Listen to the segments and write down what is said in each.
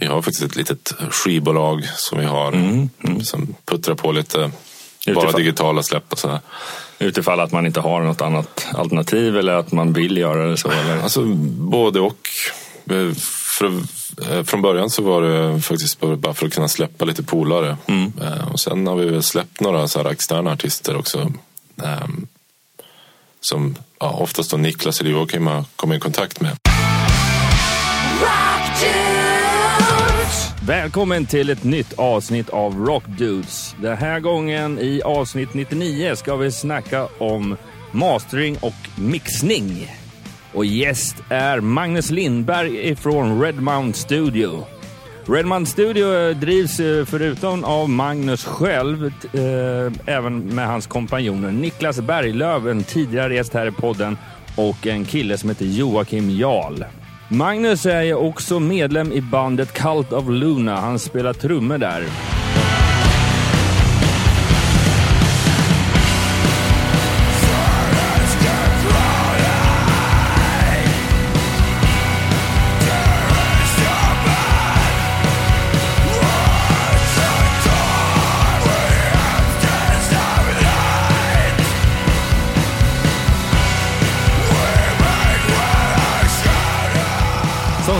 Vi har faktiskt ett litet skivbolag som vi har som puttrar på lite bara Utifall- digitala släpp och sådär. Utifall att man inte har något annat alternativ eller att man vill göra det så. Eller? Alltså både och. Eh, För, eh, från början så var det faktiskt bara bara för att kunna släppa lite polare. Eh, Och sen har vi släppt några så externa artister också. ehm, Som ja, oftast då Niklas eller Joakim har kommit i kontakt med. Välkommen till ett nytt avsnitt av Rock Dudes. Den här gången i avsnitt 99 ska vi snacka om mastering och mixning. Och gäst är Magnus Lindberg ifrån Redmount Studio. Redmount Studio eh, drivs eh, förutom av Magnus själv eh, även med hans kompanjoner Niklas Berglöf, en tidigare gäst här i podden och en kille som heter Joakim Jarl. Magnus är ju också medlem i bandet Cult of Luna. Han spelar trummor där.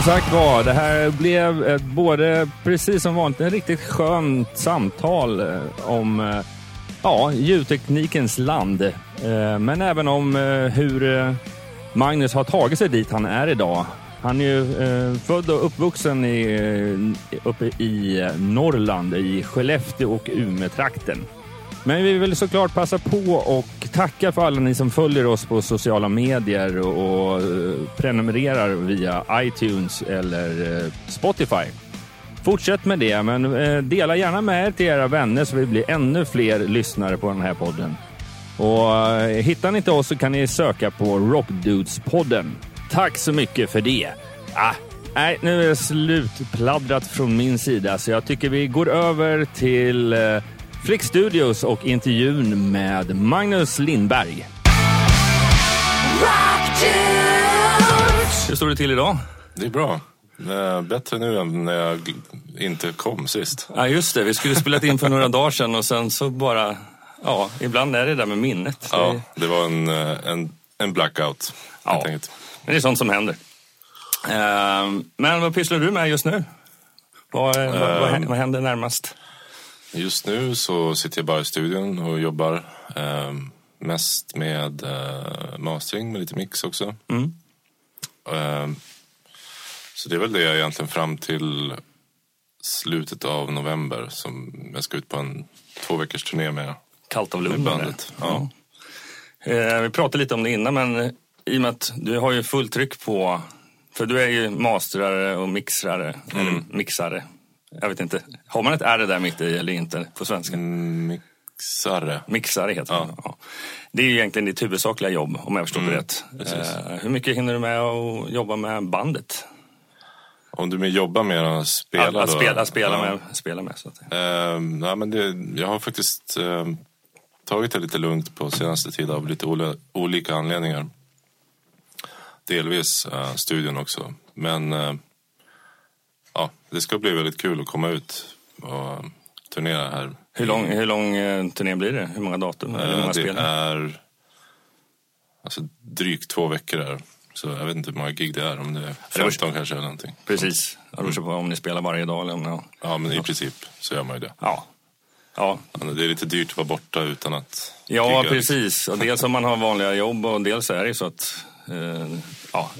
Som sagt var, det här blev ett, både, precis som vanligt, ett riktigt skönt samtal eh, om eh, ja, ljudteknikens land. Men även om hur Magnus har tagit sig dit han är idag. Han är ju född och uppvuxen i, uppe i Norrland, i Skellefteå och Umeå-trakten. Men vi vill såklart passa på och tacka för alla ni som följer oss på sociala medier och, eh, prenumererar via iTunes eller eh, Spotify. Fortsätt med det, men eh, dela gärna med er till era vänner så vi blir ännu fler lyssnare på den här podden. Och hittar ni inte oss så kan ni söka på Rockdudes-podden. Tack så mycket för det. Ah, nej, nu är det slutpladdrat från min sida så jag tycker vi går över till eh, Flick Studios och intervjun med Magnus Lindberg. Hur står det till idag? Det är bra. Eh, Bättre nu än när jag inte kom sist. Ja, just det. Vi skulle spelat in för några dagar sedan och sen så bara... Ja, ibland är det där med minnet. Ja, Det, var en, eh, en, en blackout. Ja. helt enkelt. men det är sånt som händer. Ehm, men vad pysslar du med just nu? Vad, vad, vad, vad händer närmast? Just nu så sitter jag bara i studion och jobbar eh, mest med eh, mastering med lite mix också. Mm. Eh, så det är väl det jag egentligen fram till slutet av november som jag ska ut på en två veckors turné med, Kallt av med Lund. bandet. Ja. Eh, vi pratade lite om det innan, men eh, i och med att du har ju fullt tryck på... För du är ju masterare och mixrare. Mm. Eller mixare. Jag vet inte. Har man ett R där mitt i eller inte på svenska? Mixare. Mixare heter Ja. det. Ja. Det är ju egentligen ditt huvudsakliga jobb, om jag förstår det rätt. Mm, precis. Eh, hur mycket hinner du med att jobba med bandet? Om du vill jobba med att spela att, att då? spela, spela, Ja. med, spela med. Så att. Eh, nej, men det, jag har faktiskt eh, tagit det lite lugnt på senaste tiden av lite ola, olika anledningar. Delvis eh, studion också. Men eh, ja, det ska bli väldigt kul att komma ut och turnera här. Hur lång, hur lång eh, turné blir det? Hur många datum? Eller hur Eh, många det spel? är alltså, drygt två veckor här. Så jag vet inte hur många gig det är. Om det är 15 kanske eller någonting. Precis. Det beror på om ni spelar varje dag eller om... Ja. Ja, men i princip så gör man ju det. ja. ja. Det är lite dyrt att vara borta utan att Ja, gigga, precis. Och dels om man har vanliga jobb och dels är det så att eh, ja,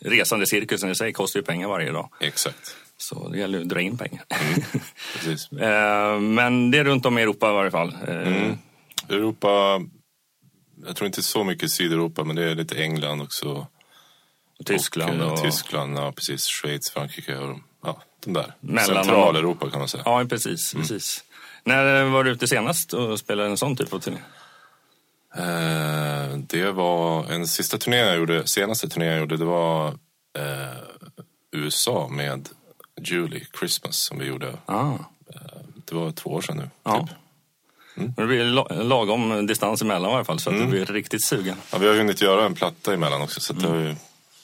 resande cirkusen i sig kostar ju pengar varje dag. Exakt. Så det gäller att dra in pengar. Precis. eh, men det är runt om i Europa i varje fall. Eh, Mm. Europa, jag tror inte så mycket Sydeuropa, men det är lite England också. Tyskland och, och... eh, Tyskland, ja precis. Schweiz, Frankrike och ja, de där. Mellan- Centraleuropa kan man säga. Ja, precis. Mm. precis. När var du ute senast och spelade en sån typ av turné? Eh, det var en sista turné jag gjorde, senaste turné jag gjorde, det var eh, USA med Julie Christmas som vi gjorde. Ah. Det var två år sedan nu. Ja. Typ. Men Det blir la- lagom distans emellan i alla fall så att Mm. du blir riktigt sugen. Ja, vi har hunnit göra en platta emellan också så att det Mm. har ju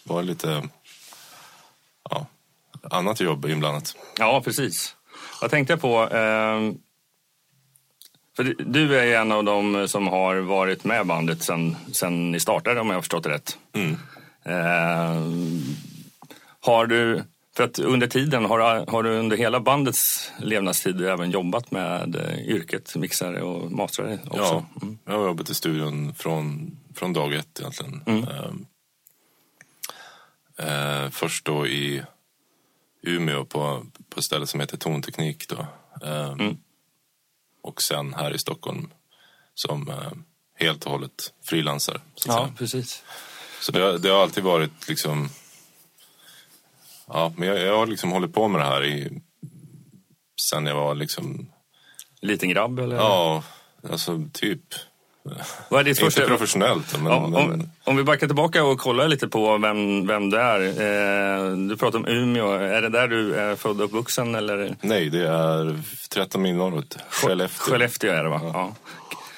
varit lite ja, annat jobb inblandat. Ja, precis. Vad tänkte jag på? Eh, för du- är en av dem som har varit med bandet sen, sen ni startade om jag har förstått det rätt. Mm. Eh, har du, för att under tiden, har, du- har du under hela bandets levnadstid även jobbat med eh, yrket mixare och mastrare också? Ja, jag har jobbat i studion från, från dag ett egentligen. Ehm, eh, först då i Umeå på, på ett ställe som heter Tonteknik. Då. Ehm, Och sen här i Stockholm som eh, helt och hållet frilansare. Ja, säga. precis. så det, det har alltid varit liksom... Ja, men jag, jag har liksom hållit på med det här i, sen jag var liksom... Liten grabb eller? Ja, alltså typ... Vad är ditt Inte första... professionellt, men... Om, men om, om vi backar tillbaka och kollar lite på vem, vem du är. Eh, du pratar om Umeå. Är det där du är född och uppvuxen? Eller? Nej, det är 13 mil norrut. Skellefteå. Skellefteå är det va? Ja.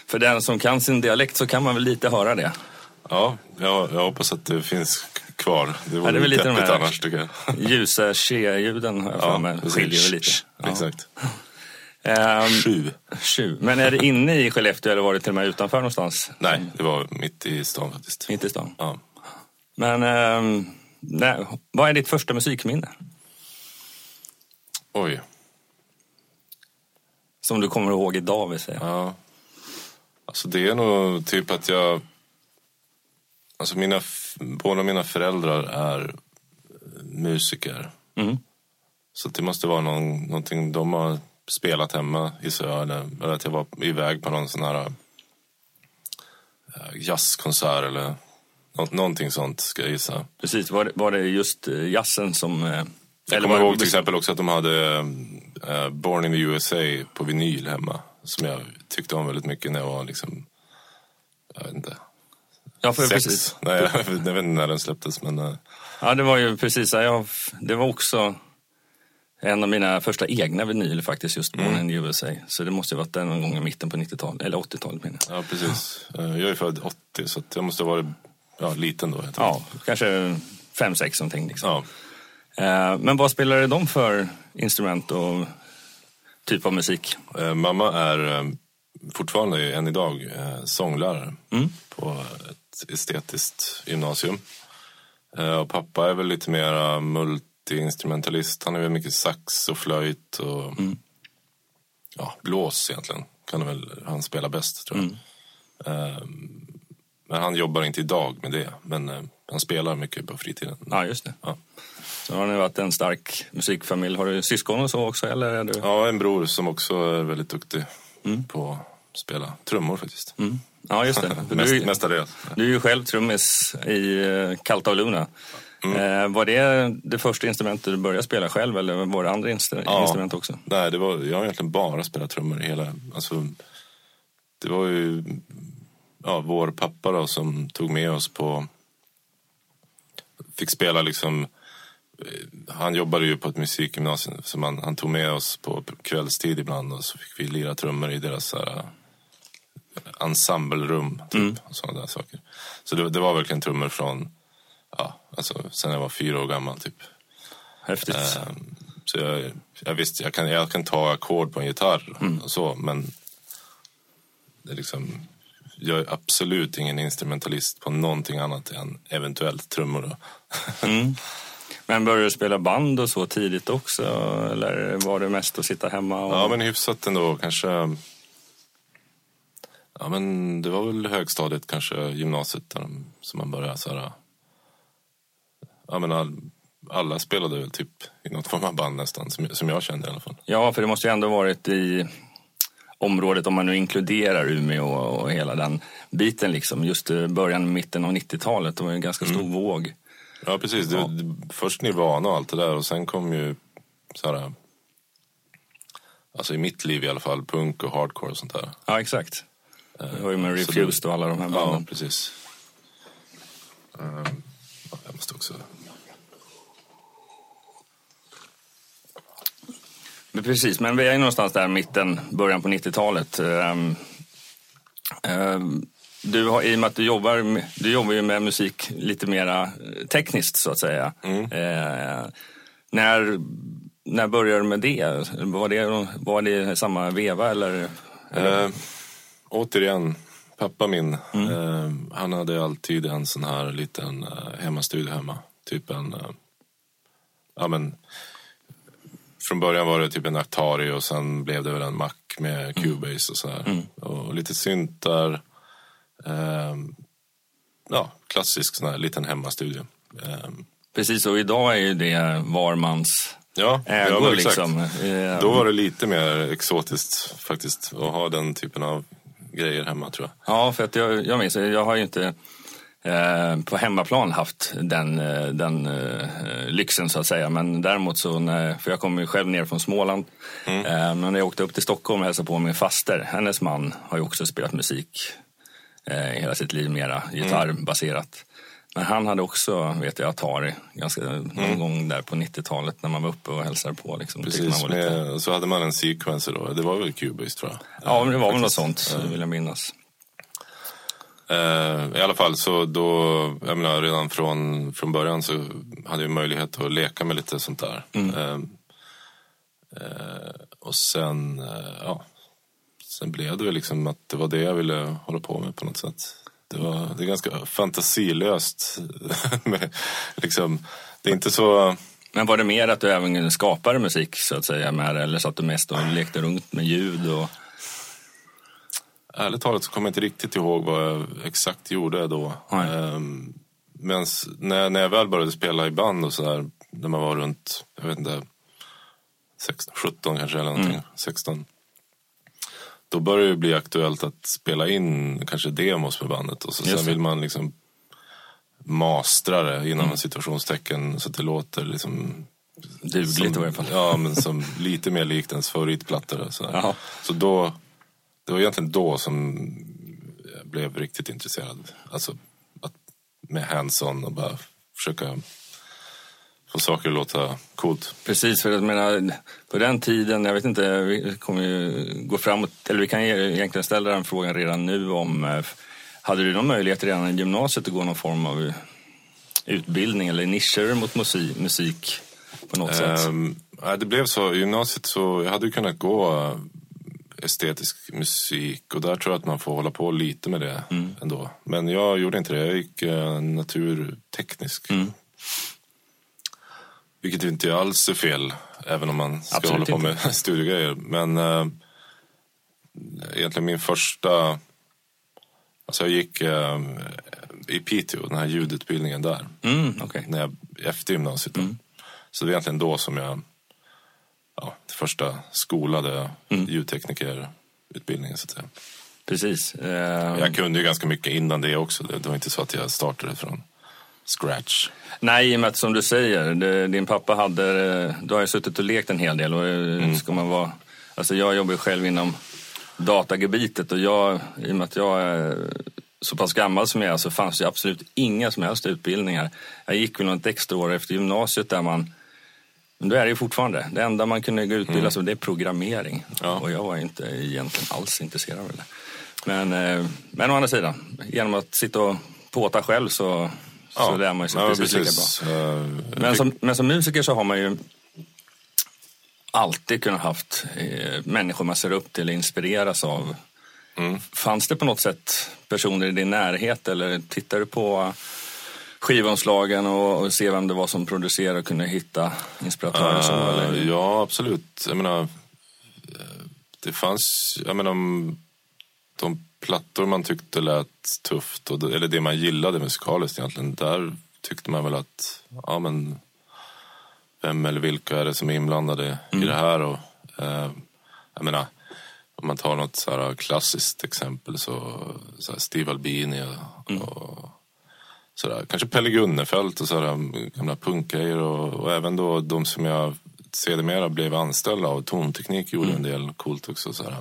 För den som kan sin dialekt så kan man väl lite höra det. Ja, jag, jag hoppas att det finns kvar. Det vore det är väl lite de här- annars tycker jag. Ljusa tje-ljuden har jag för mig. Skiljer väl lite. Ja. Exakt. Ehm, Sju. tju. Men är det inne i Skellefteå eller var det till och med utanför någonstans? Nej, det var mitt i stan faktiskt. Inte i stan. Ja. Men ehm, nej, vad är ditt första musikminne? Oj. Som du kommer ihåg idag vill säga. Ja. Alltså det är nog typ att jag... Alltså mina, båda mina föräldrar är eh, musiker. Mm. Så det måste vara någon, någonting de har spelat hemma i Söder. Eller att jag var iväg på någon sån här eh, jazzkonsert eller nå, någonting sånt ska jag gissa. Precis, var det, var det just eh, jazzen som... Jag kommer ihåg till exempel också att de hade eh, Born in the USA på vinyl hemma. Som jag tyckte om väldigt mycket när jag var liksom, jag vet inte, Ja, för sex. precis. Nej, jag, vet- jag vet inte när den släpptes men eh, Ja, det var ju precis. ja, Jag, det var också en av mina första egna vinyler faktiskt, just Born in the USA. Så det måste ju varit den någon gång i mitten på 90-talet, eller 80-talet menar jag. ja precis. Eh, Jag är född 80 så jag måste ha varit ja, liten då. Ja, kanske fem sex någonting. Liksom. Ja. Eh, Men vad spelade de för instrument och typ av musik? Mamma är fortfarande än idag sånglärare Mm. på ett estetiskt gymnasium. Eh, Och pappa är väl lite mer multiinstrumentalist. Han är väl mycket sax och flöjt och Mm. ja, blås egentligen. Kan väl han spela bäst tror jag. Mm. Eh, Men han jobbar inte idag med det. Men eh, han spelar mycket på fritiden. Ja, just det. Ja. Så har ni varit en stark musikfamilj. Har du syskon och så också? Eller är du... Ja, en bror som också är väldigt duktig på att spela trummor faktiskt. Mm. Ja, just det. Du, Mestadels. du är ju själv trummis i eh, Kalta och Luna. Mm. Eh, var det det första instrumentet du började spela själv eller var det andra instru- Ja. instrument också? Nej, det var, jag har egentligen bara spelat trummor hela... Alltså, det var ju ja, vår pappa då, som tog med oss på... Fick spela liksom... eh, Han jobbade ju på ett musikgymnasium så man, han tog med oss på kvällstid ibland och så fick vi lira trummor i deras så här, ensemblerum typ, och sådana där saker. Så det, det var verkligen trummor från, ja, alltså sen jag var fyra år gammal typ. Häftigt. Ehm, Så jag, jag visste, jag kan, jag kan ta ackord på en gitarr och så, men det är liksom, jag är absolut ingen instrumentalist på någonting annat än eventuellt trummor. Då. Men började du spela band och så tidigt också? Eller var det mest att sitta hemma? Och... Ja, men hyfsat ändå. Kanske... Ja, men det var väl högstadiet, kanske gymnasiet, där de, som man började så här... Ja, men all, alla spelade väl typ i något form av band nästan, som, som jag kände i alla fall. Ja, för det måste ju ändå varit i området, om man nu inkluderar Umeå och hela den biten, liksom. just i början, mitten av 90-talet. Det var ju en ganska stor Mm. våg. Ja, precis. Det, det, först Nirvana och allt det där och sen kom ju så här... Alltså i mitt liv i alla fall, punk och hardcore och sånt där. Ja, exakt. Det var ju med Refused och alla de här Ja, banden. precis. Ehm, ja, jag måste också... Men precis, men vi är ju någonstans där mitten, början på 90-talet. Ehm, ehm, du har, I och med att du jobbar, du jobbar ju med musik lite mera eh, tekniskt så att säga. Mm. Eh, När, när började du med det? Var det, var det samma veva eller? Eh, återigen, pappa min, mm. eh, han hade alltid en sån här liten eh, hemmastudio hemma. Typ en, eh, ja men, från början var det typ en Atari och sen blev det väl en Mac med mm. Cubase och sådär. Mm. Och lite syntar. Eh, ja, klassisk sån här liten hemmastudio. Eh, Precis, och idag är ju det varmans ja, ägo. Ja, liksom. Eh, Då var det lite mer exotiskt faktiskt att ha den typen av grejer hemma tror jag. Ja, för att jag, jag minns, jag har ju inte eh, på hemmaplan haft den, eh, den eh, lyxen så att säga. Men däremot så, när, för jag kommer ju själv ner från Småland. Mm. Eh, men när jag åkte upp till Stockholm och hälsade på min faster, hennes man har ju också spelat musik hela sitt liv, mera gitarrbaserat. Men han hade också, vet jag, Atari ganska, någon mm. gång där på 90-talet när man var uppe och hälsade på. Liksom. Precis, man lite... så hade man en sequencer då. Det var väl Cubase tror jag. Ja, men det var väl något sånt, vill jag minnas. Uh, I alla fall så då, jag menar redan från, från början så hade jag möjlighet att leka med lite sånt där. Mm. Uh, uh, och sen, ja, sen blev det väl liksom att det var det jag ville hålla på med på något sätt. Det, var, det är ganska fantasilöst. liksom, det är inte så... Men var det mer att du även skapade musik så att säga med Eller så att du mest och lekte runt med ljud? Och... Ärligt talat så kommer jag inte riktigt ihåg vad jag exakt gjorde då. Um, men när, när jag väl började spela i band och sådär, när man var runt, jag vet inte, 16, 17 kanske eller någonting, mm. 16 då börjar det bli aktuellt att spela in kanske demos med bandet. Och så sen vill man liksom mastra det inom mm. situationstecken så att det låter liksom Dugligt i alla fall. Ja, men som lite mer likt ens favoritplatta. Så, så då, det var egentligen då som jag blev riktigt intresserad. Alltså att, med hands-on och bara försöka få saker att låta coolt. Precis, för jag menar, på den tiden, jag vet inte, vi kommer ju gå framåt, eller vi kan egentligen ställa den frågan redan nu om, eh, hade du någon möjlighet redan i gymnasiet att gå någon form av utbildning eller nischer mot musik, musik på något um, sätt? Ja, det blev så, i gymnasiet så, jag hade ju kunnat gå eh, estetisk musik och där tror jag att man får hålla på lite med det mm. ändå. Men jag gjorde inte det, jag gick uh, naturteknisk. Mm. Vilket inte alls är fel, även om man ska Absolut hålla på med studiegrejer. Men äh, egentligen min första... Alltså jag gick äh, i Piteå, den här ljudutbildningen där. Mm, okay. när jag, efter gymnasiet. Mm. Så det var egentligen då som jag... Ja, första skolade mm. ljudteknikerutbildningen så att säga. Precis. Uh... Jag kunde ju ganska mycket innan det också. Det var inte så att jag startade från scratch. Nej, i och med att som du säger, det, din pappa hade, du har ju suttit och lekt en hel del och eh, mm. ska man vara, alltså jag jobbar ju själv inom datagebitet och jag, i och med att jag är så pass gammal som jag är så fanns det absolut inga som helst utbildningar. Jag gick väl något extra år efter gymnasiet där man men då är det ju fortfarande, det enda man kunde utbilda sig mm. det är programmering. Ja. Och jag var inte egentligen alls intresserad av det. Men, eh, men å andra sidan, genom att sitta och påta själv så Ja. Så lär man sig ja, precis, precis, lika bra. Uh, men, som, men som musiker så har man ju alltid kunnat haft eh, människor man ser upp till och inspireras av. Mm. Fanns det på något sätt personer i din närhet eller tittar du på skivomslagen och, och se vem det var som producerade och kunde hitta inspiratörer? Uh, så, eller? Ja, absolut. Jag menar, eh, det fanns, jag menar, de plattor man tyckte lät tufft, och, eller det man gillade musikaliskt egentligen, där tyckte man väl att, ja men, vem eller vilka är det som är inblandade mm. i det här? Och, eh, jag menar, om man tar något så här klassiskt exempel så, så Steve Albini och, mm. och sådär. Kanske Pelle Gunnefelt och sådär, gamla punkgrejer och, och även då de som jag sedermera blev anställda av. Tonteknik gjorde mm. en del coolt också. Sådär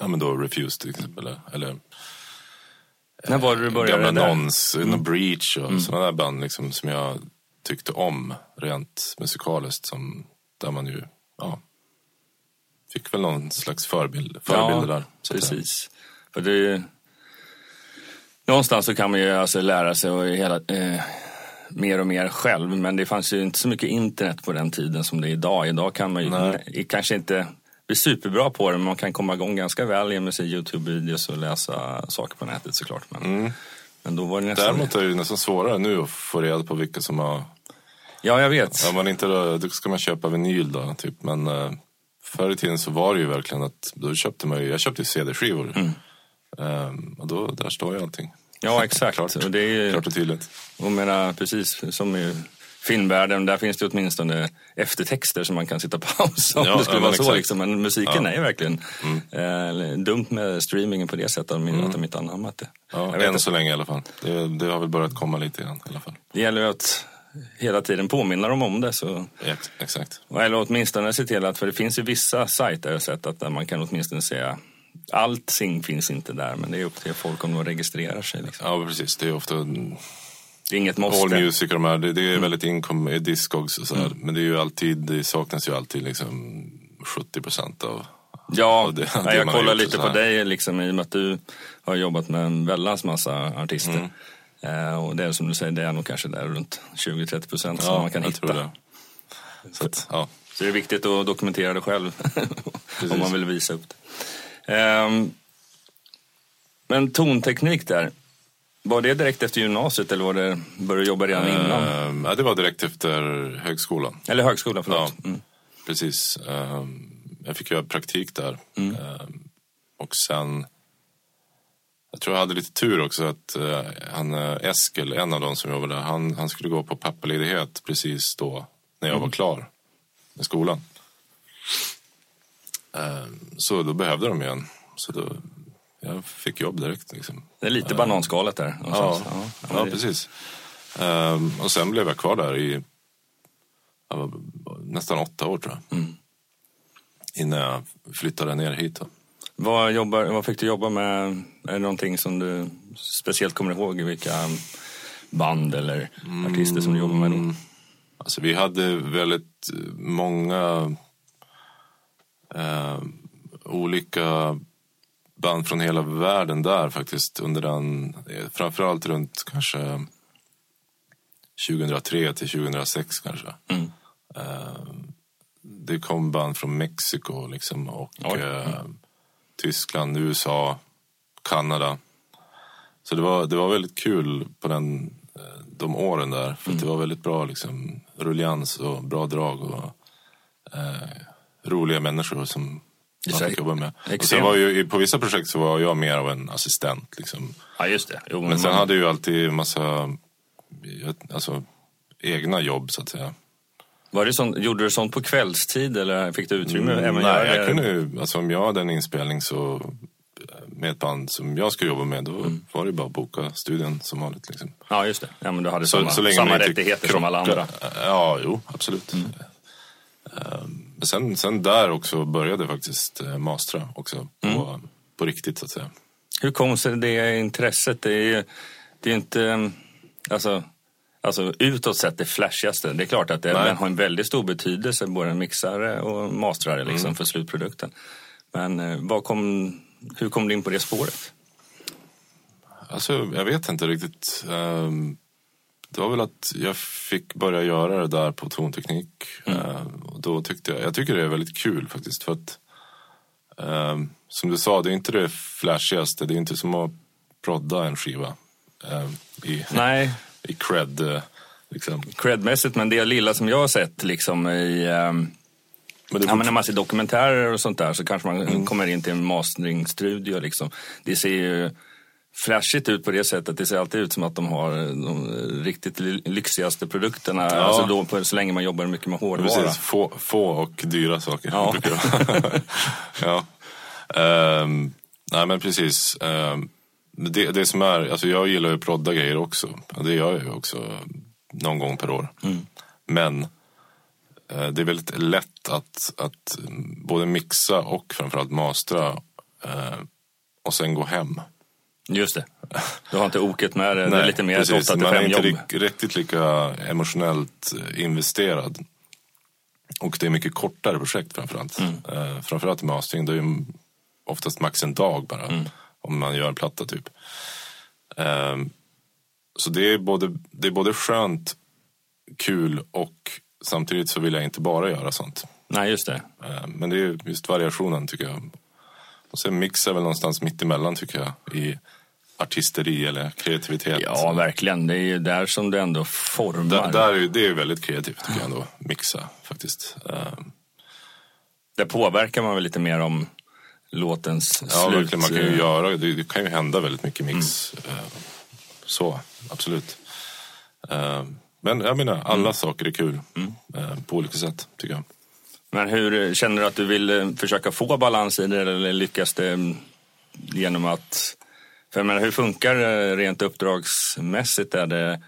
ja, men då Refused till exempel. Eller, eller När var det du började? Gamla Nons, mm. Breach och mm. sådana där band liksom, som jag tyckte om rent musikaliskt. Som, där man ju ja, fick väl någon slags förebild, förebilder ja, där. Så precis. För det, någonstans så kan man ju alltså lära sig och hela, eh, mer och mer själv. Men det fanns ju inte så mycket internet på den tiden som det är idag. Idag kan man ju Nej. kanske inte bli superbra på det, men man kan komma igång ganska väl med sig Youtube-videos och läsa saker på nätet såklart. Men, mm. men då var det nästan... Däremot är det nästan svårare nu att få reda på vilka som har... Ja, jag vet. Ja, man inte, då ska man köpa vinyl då, typ. Men uh, förr i tiden så var det ju verkligen att då köpte man ju, jag köpte CD-skivor. Mm. Um, och då, där står ju allting. Ja, exakt. klart, och det är, klart och tydligt. Och menar, precis som i filmvärlden, där finns det åtminstone eftertexter som man kan sitta på paus om ja, det skulle ja, vara så. Liksom. Men musiken ja. är verkligen mm. eh, dumt med streamingen på det sättet, mm. att de inte anammat det. Ja, än så länge i alla fall. Det, det, har väl börjat komma lite grann i alla fall. Det gäller att hela tiden påminna dem om det. Så. exakt. Eller åtminstone se till att, för det finns ju vissa sajter sett att där man kan åtminstone säga Allting finns inte där, men det är upp till folk om de registrerar sig. Liksom. Ja, precis. Det är ofta det är inget måste. All Music och de här, det, det är mm. väldigt inkom i Discogs och så här. Mm. Men det är ju alltid, det saknas ju alltid liksom 70 procent av Ja, av det, ja jag kollar lite på dig liksom, i och med att du har jobbat med en väldans massa artister. Mm. Eh, och det är som du säger, det är nog kanske där runt 20-30 procent ja, som man kan hitta. Så, att, ja. så det är viktigt att dokumentera det själv om man vill visa upp det. Eh, men tonteknik där. Var det direkt efter gymnasiet eller var det, började du jobba redan uh, innan? Ja, det var direkt efter högskolan. Eller högskolan, förlåt. Ja, mm. Precis. Uh, jag fick göra praktik där. Mm. Uh, och sen, jag tror jag hade lite tur också att uh, han, Eskil, en av de som jobbade där, han, han skulle gå på pappaledighet precis då när jag mm. var klar med skolan. så då behövde de ju en. Så då jag fick jobb direkt. Liksom. Det är lite bananskalet där. Ja, ja, ja, precis. Um, och sen blev jag kvar där i nästan åtta år tror jag. Mm. Innan jag flyttade ner hit. Då. Vad, jobbar, vad fick du jobba med? Är det någonting som du speciellt kommer ihåg? Vilka band eller artister som du jobbar med då? Mm. Alltså, vi hade väldigt många eh, olika band från hela världen där faktiskt under den, framförallt runt kanske 2003 till 2006 kanske. Mm. Uh, det kom band från Mexiko liksom och uh, Tyskland, USA, Kanada. Så det var, det var väldigt kul på den, eh, de åren där. För mm. det var väldigt bra liksom, rullians och bra drag och uh, roliga människor som man fick jobba med. Och sen var ju, på vissa projekt så var jag mer av en assistent. Liksom. Ja, just det. Jo, men, men sen man... hade jag ju alltid en massa alltså, egna jobb så att säga. Var det sånt, gjorde du sånt på kvällstid eller fick du utrymme? Mm, nej, jag kunde ju, alltså, om jag hade en inspelning så med ett band som jag skulle jobba med, då mm. var det bara att boka studion som vanligt. Liksom. Ja, just det. Ja, men du hade så, samma, så samma rättigheter krockar, som alla andra. Ja, jo, absolut. Mm. Um, sen, sen där också började faktiskt eh, mastra också på, mm. på riktigt så att säga. Hur kom sig det intresset? Det är, det är inte, alltså, alltså utåt sett det flashigaste. Det är klart att det Nej. har en väldigt stor betydelse, både mixare och mastrare liksom, mm. för slutprodukten. Men eh, vad kom, hur kom du in på det spåret? Alltså, jag vet inte riktigt. Um, det var väl att jag fick börja göra det där på tonteknik. Mm. Uh, och då tyckte jag, jag tycker det är väldigt kul faktiskt. För att, uh, som du sa, det är inte det flashigaste. Det är inte som att prodda en skiva. Uh, i, Nej. i cred. Liksom. Credmässigt, men det lilla som jag har sett liksom i um... Men ja, men när man ser dokumentärer och sånt där så kanske man mm. kommer in till en masteringstudio. Liksom. Det ser ju flashigt ut på det sättet. Det ser alltid ut som att de har de riktigt lyxigaste produkterna. Ja. Alltså då, på, så länge man jobbar mycket med hårdvara. Precis, få, få och dyra saker. Ja. ja. Um, nej men precis. Um, det, det som är, alltså jag gillar ju att prodda grejer också. Det gör jag ju också någon gång per år. Mm. Men uh, det är väldigt lätt att, att både mixa och framförallt mastra uh, och sen gå hem. Just det. Du har inte oket med. Nej, det är lite mer precis. 8 till 5 jobb. Man är inte riktigt lika emotionellt eh, investerad. Och det är mycket kortare projekt framförallt. Mm. Uh, framförallt i mastering. Det är ju oftast max en dag bara. Mm. Om man gör en platta typ. Uh, så det är, både, det är både skönt kul och samtidigt så vill jag inte bara göra sånt. Nej, just det. Eh, Men det är just variationen tycker jag. Och sen mix är väl någonstans mitt emellan tycker jag. I artisteri eller kreativitet. Ja, verkligen. Det är ju där som det ändå formar. Där, där är, det är väldigt kreativt tycker jag ändå. Mixa faktiskt. Eh, Där påverkar man väl lite mer om låtens Ja, slut. verkligen. Man kan ju göra, det, det kan ju hända väldigt mycket mix. Eh, Så, absolut. Eh, Men jag menar, alla saker är kul. eh, På olika sätt, tycker jag. Men hur känner du att du vill eh, försöka få balans i det eller lyckas det mm, genom att... För jag menar, hur funkar det rent uppdragsmässigt? Är det,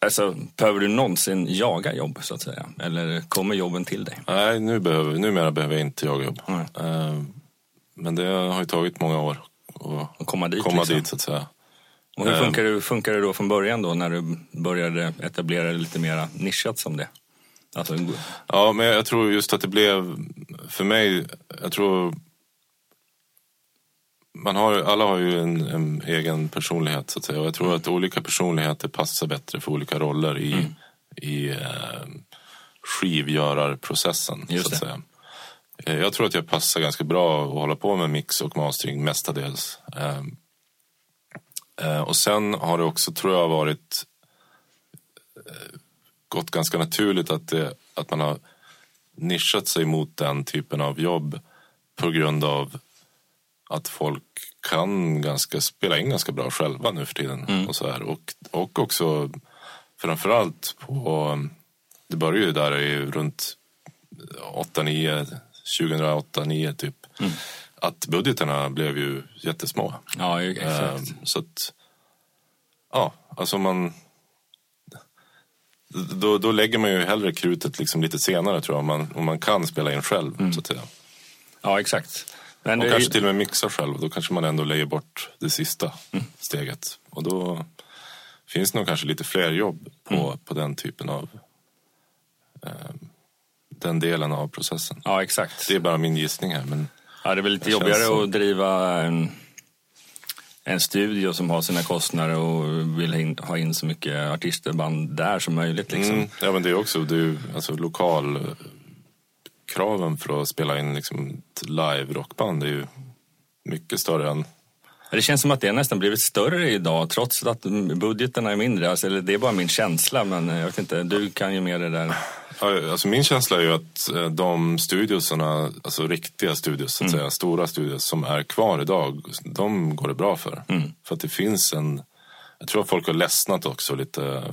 alltså, behöver du någonsin jaga jobb så att säga? Eller kommer jobben till dig? Nej, nu behöver, numera behöver jag inte jaga jobb. Eh, Men det har ju tagit många år att Att komma dit? komma liksom? dit, så att säga. Och hur Ehm. funkar det, funkar det då från början då när du började etablera det lite mer nischat som det? Alltså, Ja, men jag tror just att det blev, för mig, jag tror man har, alla har ju en, en egen personlighet så att säga. Och jag tror att olika personligheter passar bättre för olika roller i, Mm. i eh, skivgörarprocessen. Just så att det. säga. Eh, Jag tror att jag passar ganska bra att hålla på med mix och mastering mestadels. Eh, eh, och sen har det också, tror jag, varit eh, gått ganska naturligt att, det, att man har nischat sig mot den typen av jobb på grund av att folk kan ganska, spela in ganska bra själva nu för tiden. Och, så här. Och, och också framförallt på, det började ju där i runt 8-9, 2008-2009 typ. Att budgeterna blev ju jättesmå. ja, exakt. Ehm, så att, ja, alltså man... Då, då lägger man ju hellre krutet liksom lite senare tror jag, om man, om man kan spela in själv. Så att säga. ja, exakt. Men Och kanske till och med mixa själv, då kanske man ändå lägger bort det sista steget. Och då finns det nog kanske lite fler jobb på, på den typen av... ehm, den delen av processen. Ja, exakt. Det är bara min gissning här, men Ja, det är väl lite jobbigare så. att driva en, en studio som har sina kostnader och vill ha in, ha in så mycket artister band där som möjligt. Liksom. Mm, ja, men det är också det är alltså, lokal eh, kraven för att spela in liksom, ett live rockband är ju mycket större än... Det känns som att det nästan blivit större idag trots att budgeterna är mindre. Alltså, eller det är bara min känsla, men jag vet inte, du kan ju mer det där. Alltså min känsla är ju att eh, de studiosarna, alltså riktiga studios, så att säga, stora studios som är kvar idag, de går det bra för. För att det finns en... Jag tror att folk har ledsnat också lite eh,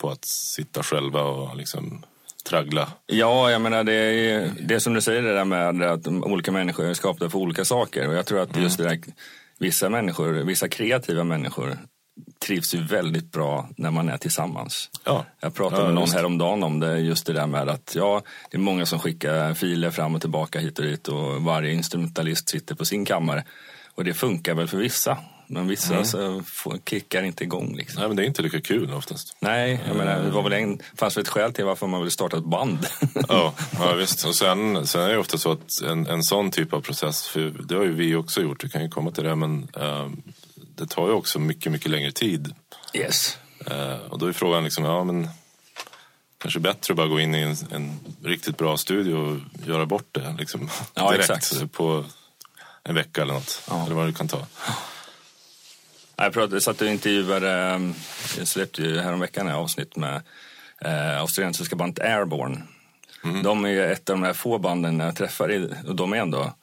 på att sitta själva och liksom traggla. Ja, jag menar det är, det är som du säger det där med att olika människor är skapade för olika saker. Och jag tror att just det där, vissa människor, vissa kreativa människor trivs ju väldigt bra när man är tillsammans. Ja. Jag pratade Ja, med någon häromdagen om det, just det där med att ja, det är många som skickar filer fram och tillbaka hit och dit och varje instrumentalist sitter på sin kammare. Och det funkar väl för vissa, men vissa så får, kickar inte igång. Liksom. Nej, men det är inte lika kul oftast. Nej, jag menar, det var väl en, fanns väl ett skäl till varför man ville starta ett band. Ja, ja visst. Och sen, sen är det ofta så att en, en sån typ av process, för det har ju vi också gjort, vi kan ju komma till det, men eh, det tar ju också mycket, mycket längre tid. yes. Eh, och då är frågan liksom, ja men kanske bättre att bara gå in i en, en riktigt bra studio och göra bort det liksom, Ja, direkt exakt. på en vecka eller något. Ja. Eller vad det kan ta. Jag pratade, satt och intervjuade, ehm, jag släppte ju häromveckan ett avsnitt med eh, australiensiska bandet Airborne. De är ju ett av de här få banden jag träffar i, och de är ändå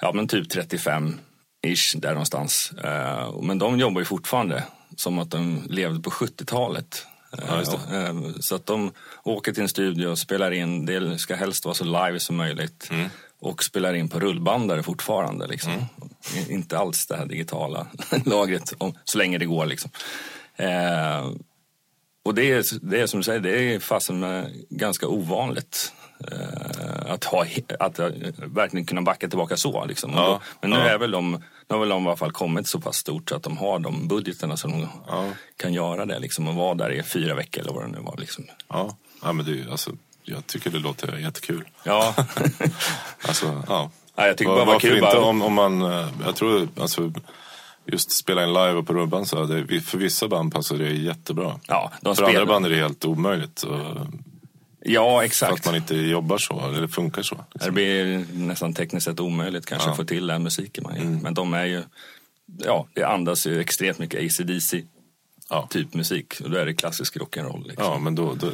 ja, men typ 35-ish där någonstans. Eh, men de jobbar ju fortfarande som att de levde på 70-talet. Eh, Ja, och, eh, Så att de åker till en studio och spelar in, det ska helst vara så live som möjligt. Och spelar in på rullbandare fortfarande. Liksom. I- Inte alls det här digitala lagret, om, så länge det går. Liksom. Eh, och det är, det är som du säger, det är fasen ganska ovanligt. Eh, att, ha, att eh, verkligen kunna backa tillbaka så. Liksom. Ja, då, men nu ja. är väl de, nu har väl de i alla fall kommit så pass stort så att de har de budgeterna som de Ja. kan göra det. Liksom, och vara där i fyra veckor eller vad det nu var. Liksom. Ja, ja men det, är ju- alltså, jag tycker det låter jättekul. Ja. Alltså, ja. Ja, jag tycker bara var kul. inte om, om man, eh, jag tror, alltså, just spela in live och på rubban så det, för vissa band passar det jättebra. Ja, de för andra band är det helt omöjligt. Och, Ja, för exakt. att man inte jobbar så, eller funkar så. Det blir nästan tekniskt sett omöjligt kanske Ja. att få till den musiken man gör. Men de är ju, ja, det andas ju extremt mycket AC/DC Ja. typ musik. Och då är det klassisk rock'n'roll. Liksom. Ja, men då, då,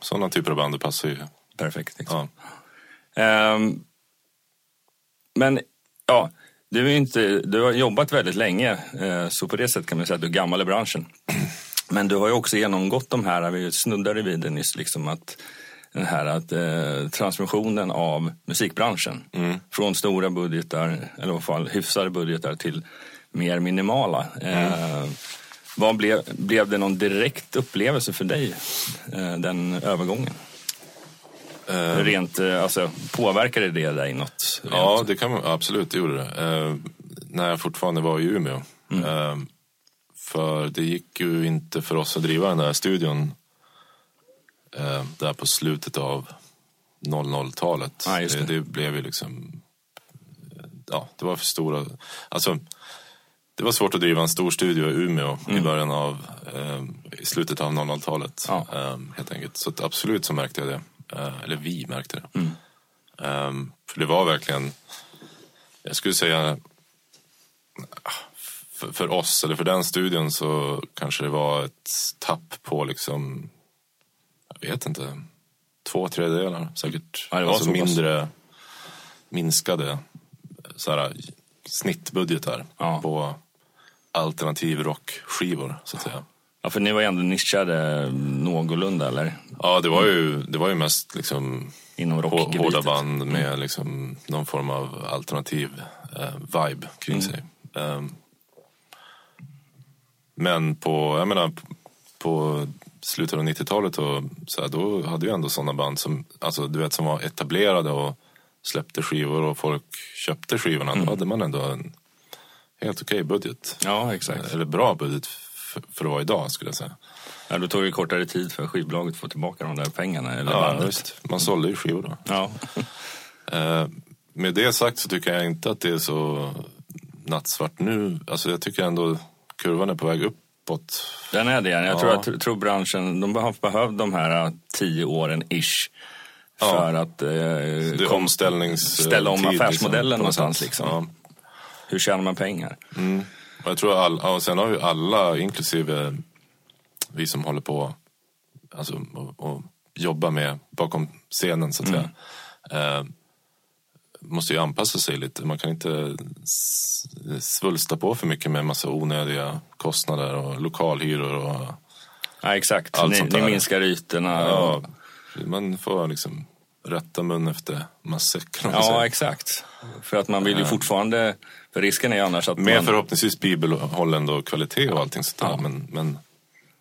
sådana typer av band passar ju. Perfekt. Liksom. Ja. Ehm, men ja, du, är inte, du har jobbat väldigt länge, eh, så på det sättet kan man säga att du är gammal i branschen. Men du har ju också genomgått de här, vi snuddade vid det nyss, liksom att den här att, eh, transmissionen av musikbranschen. Från stora budgetar, eller i alla fall hyfsade budgetar, till mer minimala. Eh, vad blev, blev det någon direkt upplevelse för dig, eh, den övergången? Rent, eh, alltså, påverkade det dig något? Rent? Ja, det kan man absolut, det gjorde det. Eh, när jag fortfarande var i Umeå. Eh, för det gick ju inte för oss att driva den där studion där på slutet av 00-talet. Ja, just det. det. blev ju liksom... Ja, det var för stora... Alltså, det var svårt att driva en stor studio i Umeå i början av... Eh, I slutet av 00-talet. Ja. Eh, helt enkelt. Så absolut så märkte jag det. Eh, eller vi märkte det. Ehm, för det var verkligen, jag skulle säga, för, för oss eller för den studion så kanske det var ett tapp på liksom, jag vet inte, två tredjedelar säkert. Ja, det var alltså så pass. mindre, minskade så här, snittbudgetar Ja. på alternativ rockskivor så att säga. Ja, för ni var ju ändå nischade någorlunda, eller? Ja, det var ju, det var ju mest liksom Inom hårda band med liksom någon form av alternativ eh, vibe kring sig. Ehm, men på, jag menar, på slutet av 90-talet och så här, då hade vi ändå sådana band som, alltså, du vet, som var etablerade och släppte skivor och folk köpte skivorna. Då hade man ändå en helt okej budget. Ja, exakt. Eller bra budget för, för att vara idag skulle jag säga. Ja, då tog det kortare tid för skivbolaget att få tillbaka de där pengarna, eller Ja, bandet. visst. Man sålde ju skivor då. Ja. Eh, med det sagt så tycker jag inte att det är så nattsvart nu. Alltså jag tycker ändå kurvan är på väg uppåt. Den är det. Jag Ja. tror att tror branschen, de har behövt de här eh, tio åren ish. Ja. För att eh, kom- omställnings... ställa om tid, affärsmodellen något någonstans. Liksom. Hur tjänar man pengar? Och jag tror all, och sen har ju alla, inklusive vi som håller på alltså, och, och jobbar med bakom scenen så att säga. Eh, måste ju anpassa sig lite. Man kan inte svulsta på för mycket med massa onödiga kostnader och lokalhyror och Ja, exakt. Allt Ni, sånt ni minskar ytorna. Ja, och- man får liksom rätta mun efter matsäcken. ja säger. exakt. För att man vill ju fortfarande, för risken är ju annars att Med man... förhoppningsvis bibelhållande och kvalitet och allting sånt där. Ja. Men, men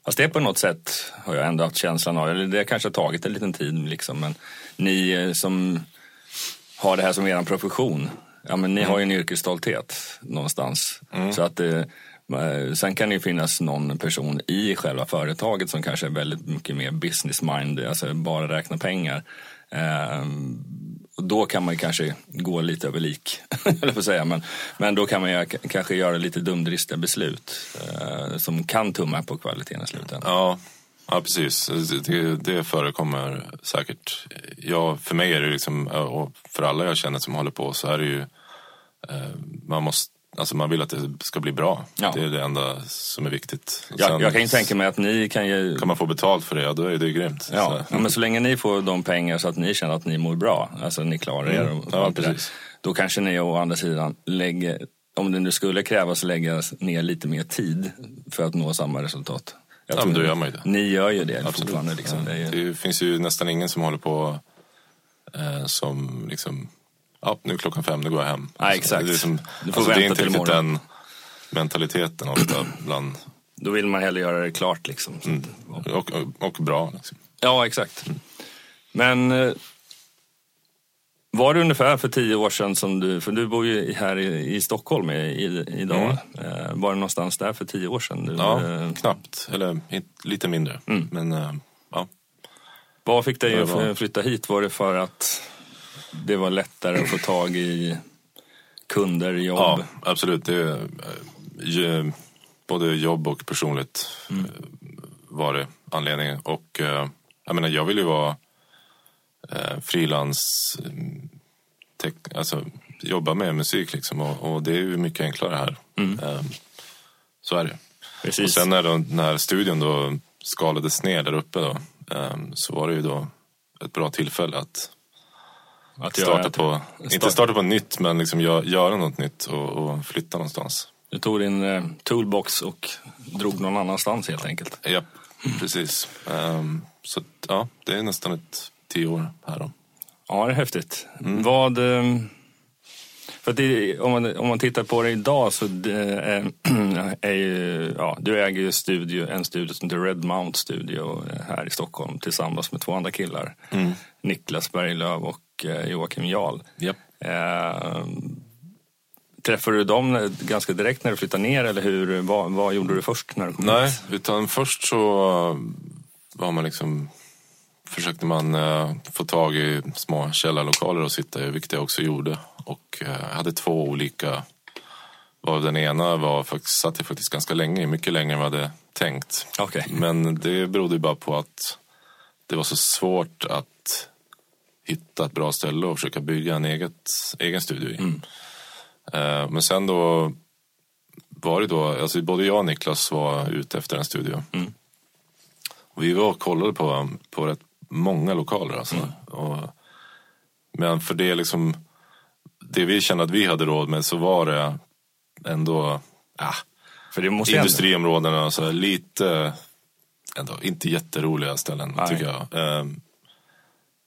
Fast det på något sätt har jag ändå haft känslan av, eller det kanske har tagit en liten tid liksom, men ni eh, som har det här som er profession, ja men ni har ju en yrkesstolthet någonstans. Så att det, eh, sen kan det ju finnas någon person i själva företaget som kanske är väldigt mycket mer business mind, alltså bara räkna pengar. Och då kan man ju kanske gå lite över lik, eller säga. Men, men då kan man ju kanske göra lite dumdristiga beslut eh, som kan tumma på kvaliteten i slutändan. ja, ja, precis. Det, det förekommer säkert. Ja, för mig är det liksom, och för alla jag känner som håller på så är det ju, eh, man måste Alltså man vill att det ska bli bra. Ja. Det är det enda som är viktigt. Och Jag, sen jag kan ju tänka mig att ni kan ju... Kan man få betalt för det, ja, då är det grymt. Ja, Så- ja, men så länge ni får de pengar så att ni känner att ni mår bra, alltså ni klarar er och, och Ja, allt det där, då kanske ni å andra sidan lägger, om det nu skulle krävas, lägga ner lite mer tid för att nå samma resultat. Jag Ja, men då gör man ju det. Ni gör ju det Absolut. fortfarande. Liksom. Det är ju, Det finns ju nästan ingen som håller på eh, som liksom, ja nu är klockan fem, nu går jag hem. Ja, exakt. Det är, som, Du får alltså, det är vänta inte riktigt den mentaliteten ofta bland, då vill man hellre göra det klart. Liksom. Mm. och, och, och bra. Liksom. Ja, exakt. Men eh, var det ungefär för tio år sedan som du, för du bor ju här i, i Stockholm i, idag. Eh, var det någonstans där för tio år sedan? Du, Ja, eh, knappt. Eller lite mindre. Mm. Men ja. Vad fick dig att flytta hit? Var det för att det var lättare att få tag i kunder, jobb? ja, absolut. Det, eh, ju, både jobb och personligt mm. var det anledningen. Och eh, jag menar, jag vill ju vara eh, frilans, alltså jobba med musik liksom. Och, och, det är ju mycket enklare här. Mm. Eh, så är det. Precis. Och sen när, då, när studion då skalades ner där uppe då, eh, så var det ju då ett bra tillfälle att att starta på, start... inte starta på nytt, men liksom gör, göra något nytt och, och flytta någonstans. Du tog din eh, toolbox och drog någon annanstans helt enkelt? Ja, precis. Um, så ja, det är nästan ett tio år här då. Ja, det är häftigt. Mm. Vad... Um... För det, om, man, om man tittar på det idag så är, är ju, ja, du äger ju studio, en studio som heter Red Mount Studio här i Stockholm tillsammans med två andra killar. Mm. Niklas Berglöf och eh, Joakim Jarl. Yep. Eh, träffade du dem ganska direkt när du flyttade ner eller hur, vad, vad gjorde du först när du kom Nej, hit? utan först så var man liksom försökte man uh, få tag i små källarlokaler att sitta i, vilket jag också gjorde. Och uh, hade två olika. Var den ena var faktiskt, satt jag faktiskt ganska länge, mycket längre än vad jag hade tänkt. Okay. Men det berodde bara på att det var så svårt att hitta ett bra ställe och försöka bygga en eget, egen studio i. Mm. Uh, men sen då var det då, alltså både jag och Niklas var ute efter en studio. Mm. Och vi var och kollade på, på rätt många lokaler alltså. Mm. Och, men för det liksom, det vi kände att vi hade råd med så var det ändå, ah, för det måste industriområdena, så lite, ändå inte jätteroliga ställen Nej. tycker jag. Ehm,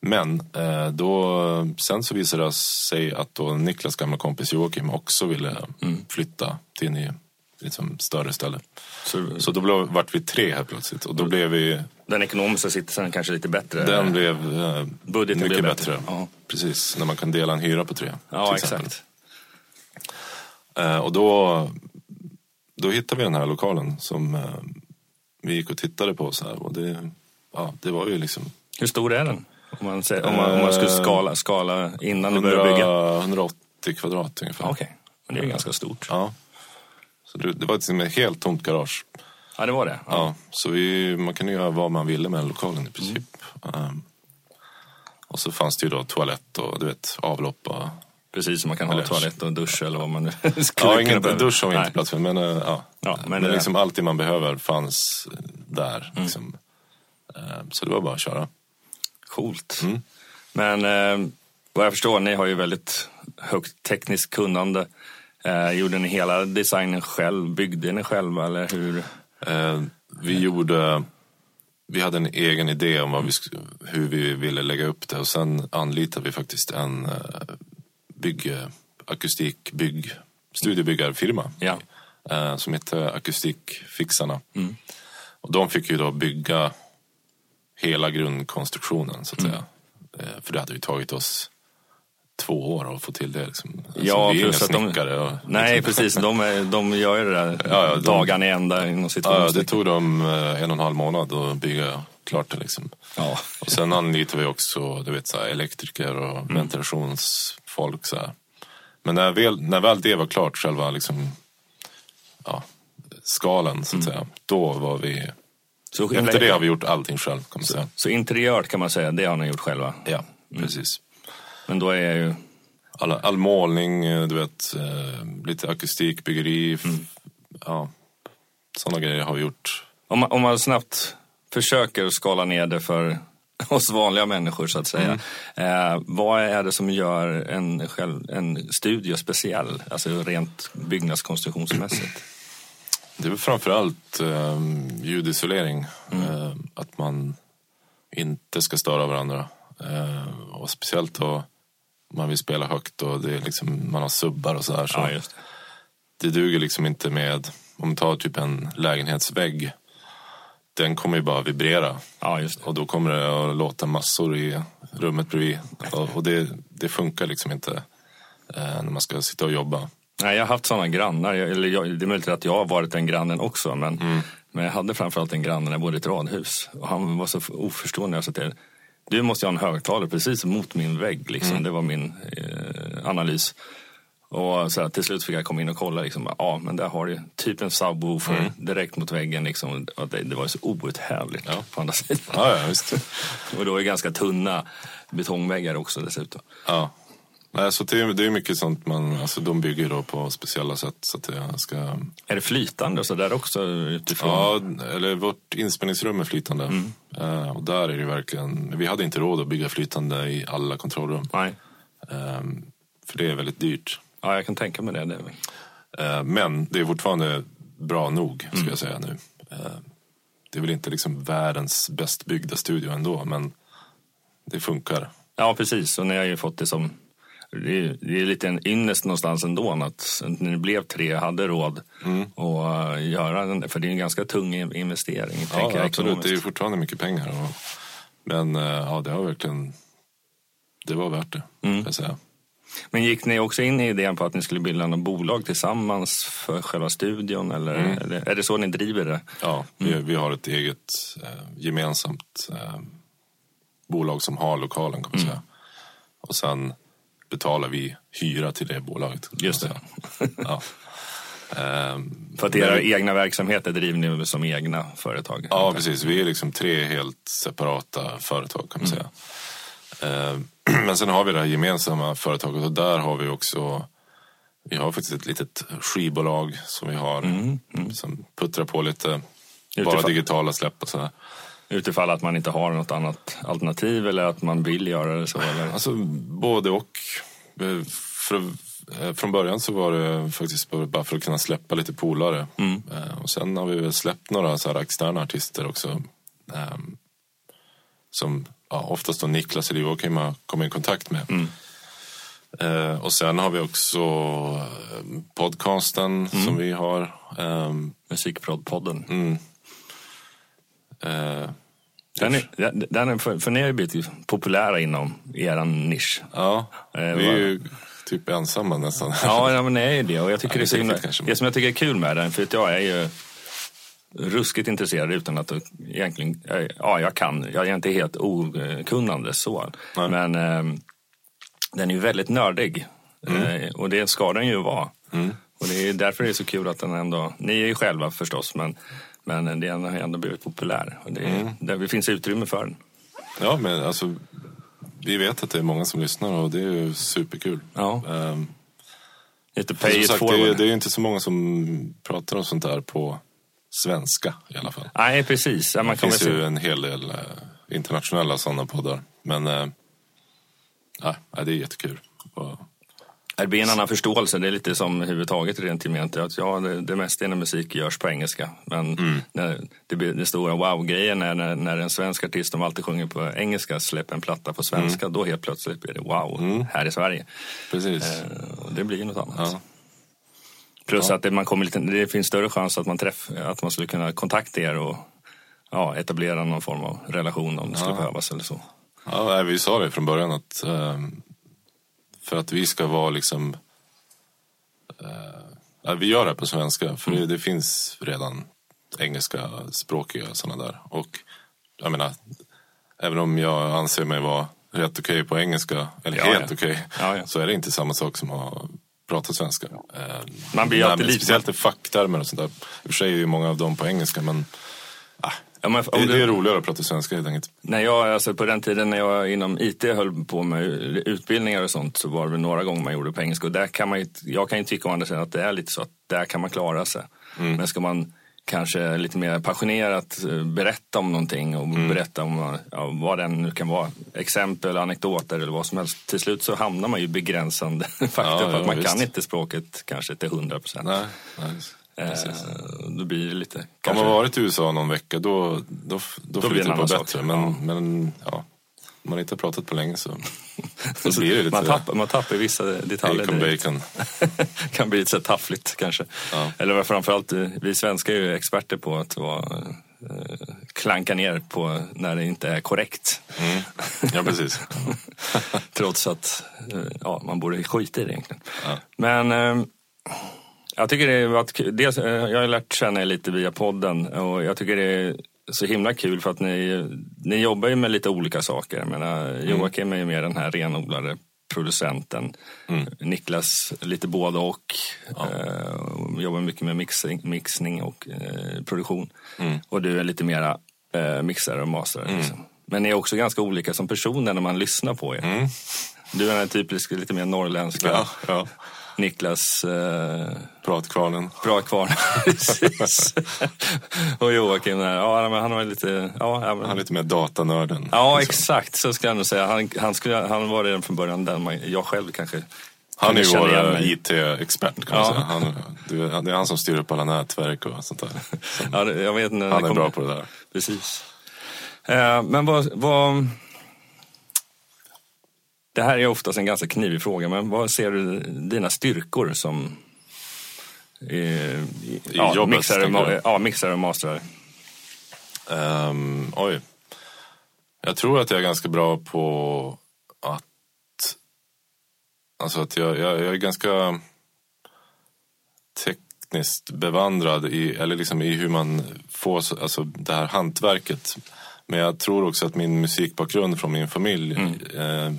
men eh, då, sen så visade det sig att då Niklas gamla kompis Joakim också ville mm. flytta till en liksom, större ställe. Så, så då blev, vart vi tre här plötsligt och då blev vi den ekonomiska sitsen kanske lite bättre? Den blev eh, Budgeten mycket blev bättre. bättre. Ja. Precis, när man kan dela en hyra på tre. Ja, exakt. Eh, och då, då hittade vi den här lokalen som eh, vi gick och tittade på. Så här, och det, ja, det var ju liksom... Hur stor är den? Om man, säger, om man, om man skulle skala, skala innan 100, du började bygga? 180 kvadrat ungefär. Okej, okay. men det är ganska stort. Ja. Så det, det var liksom ett helt tomt garage. Ja, det var det. Ja, ja så vi, man kunde göra vad man ville med lokalen i princip. Mm. Um, och så fanns det ju då toalett och du vet, avlopp och Precis, som man kan ha toalett och dusch eller vad man nu skulle Ja, ingen dusch har vi inte plats för. Men, uh, ja. ja. men, men liksom allt det man behöver fanns där. Mm. Liksom. Uh, så det var bara att köra. Coolt. Mm. Men uh, vad jag förstår, ni har ju väldigt högt tekniskt kunnande. Uh, gjorde ni hela designen själv? Byggde ni själva eller hur? Eh, vi gjorde... Vi hade en egen idé om vi, hur vi ville lägga upp det och sen anlitade vi faktiskt en eh, bygg, akustikbygg, studiebyggarfirma ja. eh, som hette Akustikfixarna. Mm. Och de fick ju då bygga hela grundkonstruktionen så att mm. säga. Eh, för det hade ju tagit oss två år att få till det. Liksom. Alltså, ja, vi är inga snickare. Och, nej, liksom. precis. De, är, de gör ju det där ja, ja, dagarna i ända inom Ja, det tog dem eh, en och en halv månad att bygga klart det. Liksom. Ja. Och sen anlitade vi också du vet, så här, elektriker och mm. ventilationsfolk. Så här. Men när väl, när väl det var klart, själva liksom, ja, skalen så att mm. säga, då var vi så, Efter det har vi gjort allting själv kan man så, säga. Så interiört kan man säga, det har ni gjort själva? Ja, mm. precis. Men då är ju... All, all målning, eh, du vet, eh, lite akustikbyggeri. Mm. Ja, sådana grejer har vi gjort. Om man, om man snabbt försöker skala ner det för oss vanliga människor så att säga. Mm. Eh, vad är det som gör en, själv, en studio speciell, alltså rent byggnadskonstruktionsmässigt? Det är framförallt eh, ljudisolering. Mm. Eh, att man inte ska störa varandra. Eh, och speciellt då man vill spela högt och det är liksom, man har subbar och sådär. Så ja, det. det duger liksom inte med, om man tar typ en lägenhetsvägg. Den kommer ju bara vibrera. Ja, och då kommer det att låta massor i rummet bredvid. Och det, det funkar liksom inte eh, när man ska sitta och jobba. Nej, jag har haft sådana grannar. Jag, eller jag, det är möjligt att jag har varit den grannen också. Men, mm. men jag hade framförallt en granne när jag bodde i ett radhus. Och han var så oförstående. Jag sa till du måste ha en högtalare precis mot min vägg. Liksom. Mm. Det var min eh, analys. Och så här, till slut fick jag komma in och kolla. Liksom, ja, men där har du typ en subwoofer Mm. direkt mot väggen. Liksom, och det, det var så oerhört härligt Ja. på andra sidan. Ja, ja. Och då är det ganska tunna betongväggar också dessutom. Ja. Nej, så det, är- det är mycket sånt man, alltså de bygger då på speciella sätt så att det ska... Är det flytande och så där också utifrån? Ja, eller vårt inspelningsrum är flytande. Eh, och där är det verkligen, vi hade inte råd att bygga flytande i alla kontrollrum. Nej. Eh, för det är väldigt dyrt. Ja, jag kan tänka mig det. det Eh, men det är fortfarande bra nog, ska jag säga nu. Eh, det är väl inte liksom världens bäst byggda studio ändå, men det funkar. Ja, precis. Och ni har ju fått det som... Det är, det är lite en ynnest någonstans ändå att ni blev tre hade råd att eh, göra den. För det är en ganska tung in- investering. Ja, absolut. Det är fortfarande mycket pengar. Och, men eh, ja, det har verkligen... Det var värt det, kan jag säga. Men gick ni också in i idén på att ni skulle bilda något bolag tillsammans för själva studion? Eller är, det, är det så ni driver det? Ja, vi, vi har ett eget eh, gemensamt eh, bolag som har lokalen, kan man säga. Och sen betalar vi hyra till det bolaget. Just det. ja. Ehm, För att men era vi- egna verksamheter driver ni som egna företag? Ja, precis. Vi är liksom tre helt separata företag kan man säga. Eh, Men sen har vi det här gemensamma företaget och där har vi också vi har faktiskt ett litet skivbolag som vi har som puttrar på lite bara Utifall- digitala släpp och sådär. Utifall att man inte har något annat alternativ eller att man vill göra det så? Eller? Alltså både och. Eh, För, eh, från början så var det faktiskt bara för att kunna släppa lite polare. Eh, Och sen har vi väl släppt några så här externa artister också. ehm, Som ja, oftast då Niklas eller Joakim har kommit i kontakt med. Eh, och sen har vi också eh, podcasten som vi har. ehm, Musikprodpodden. mm. Eh, Den är, den är, för, för ni har ju blivit populära inom er nisch. ja, Eh, vi är ju typ ensamma nästan. Ja, ja men det är ju det. Och jag tycker Ja, det, är himla, det som jag tycker är kul med den, för att jag är ju ruskigt intresserad utan att egentligen, ja jag kan, jag är inte helt okunnande så. Nej. Men eh, den är ju väldigt nördig. Eh, och det ska den ju vara. Och det är därför det är så kul att den ändå, ni är ju själva förstås, men, men den har ändå blivit populär. Och det, där det finns utrymme för den. Ja, men alltså vi vet att det är många som lyssnar och det är ju superkul. Ja. Ehm, Lite pay it sagt, det, är, det är ju inte så många som pratar om sånt där på svenska i alla fall. Nej, precis. Ja, man Det finns se- ju en hel del eh, internationella sådana poddar. Men ja, nej, det är jättekul. Och, Det blir en annan förståelse. Det är lite som överhuvudtaget rent gemensamt. Att ja, det, det mesta inom musik görs på engelska. Men Mm. när det blir den stora wow-grejen är när, när en svensk artist som alltid sjunger på engelska släpper en platta på svenska. Mm. Då helt plötsligt blir det wow, här i Sverige. precis. Eh, det blir något annat. Ja. Plus Ja. att det, man kommer lite, det finns större chans att man, träff, att man skulle kunna kontakta er och ja, etablera någon form av relation om det skulle behövas eller så. Ja, vi sa det från början att ehm, för att vi ska vara liksom... eh, vi gör det på svenska, för det, det finns redan engelska språkiga sådana där. Och jag menar, även om jag anser mig vara rätt okej på engelska, eller Ja, helt ja. okej, Ja, ja. så är det inte samma sak som att prata svenska. Eh, Man blir alltid lite- Speciellt i facktermer och sånt där. I och för sig är ju många av dem på engelska, men ah, Ja, men det, det är roligare att prata svenska helt enkelt. När jag, alltså på den tiden när jag inom IT höll på med utbildningar och sånt så var det några gånger man gjorde på engelska. Och där kan man ju, jag kan ju tycka å andra sidan att det är lite så att där kan man klara sig. Men ska man kanske lite mer passionerat eh, berätta om någonting och berätta om ja, vad den nu kan vara. Exempel, anekdoter eller vad som helst. Till slut så hamnar man ju begränsande faktum Ja, för ja, att man visst. kan inte språket kanske till hundra procent. Precis. Eh, Då blir det lite... Har kanske- man varit i USA någon vecka då, då, då, det flyter det på annan sak. bättre. Men, Ja. men ja, om man inte har pratat på länge så, så blir det lite man, tappar, man tappar vissa detaljer. bacon direkt. bacon. kan bli lite taffligt kanske. Ja. Eller framförallt, eh, vi svenskar är ju experter på att vara, eh, klanka ner på när det inte är korrekt. Mm. Ja, precis. Trots att ja, man borde skita i det egentligen. Ja. Men eh, jag tycker det kul. Dels, eh, jag har lärt känna er lite via podden och jag tycker det är så himla kul för att ni, ni jobbar ju med lite olika saker. Jag menar, Joakim är ju mer den här renodlade producenten. Mm. Niklas lite både och. Eh, jobbar mycket med mixing, mixning och eh, produktion. Mm. Och du är lite mera eh, mixare och masterare. Liksom. Men ni är också ganska olika som personer när man lyssnar på er. Du är den typiska lite mer norrländska. Mm. Ja, ja. Niklas eh, Pratkvarnen. bra kvar. Precis. och Joakim, där, ja, men han var lite... Ja, ja, men, Han är lite mer datanörden. ja liksom. exakt så ska jag nog säga. Han, han, skulle, han var redan från början den man, jag själv kanske Han är ju vår. IT-expert kan Ja. man säga. Han, du, det är han som styr upp alla nätverk och sånt där. Så Ja, jag vet, han är kom- bra på det där. Precis. Eh, men vad, vad... Det här är oftast en ganska knivig fråga, men vad ser du dina styrkor som eh, i, ja, jobbet, mixare, ma- ja, mixare och masterare? Ehm, oj. Jag tror att jag är ganska bra på att... Alltså att jag, jag, jag är ganska tekniskt bevandrad i, eller liksom i hur man får så- alltså det här hantverket. Men jag tror också att min musikbakgrund från min familj eh,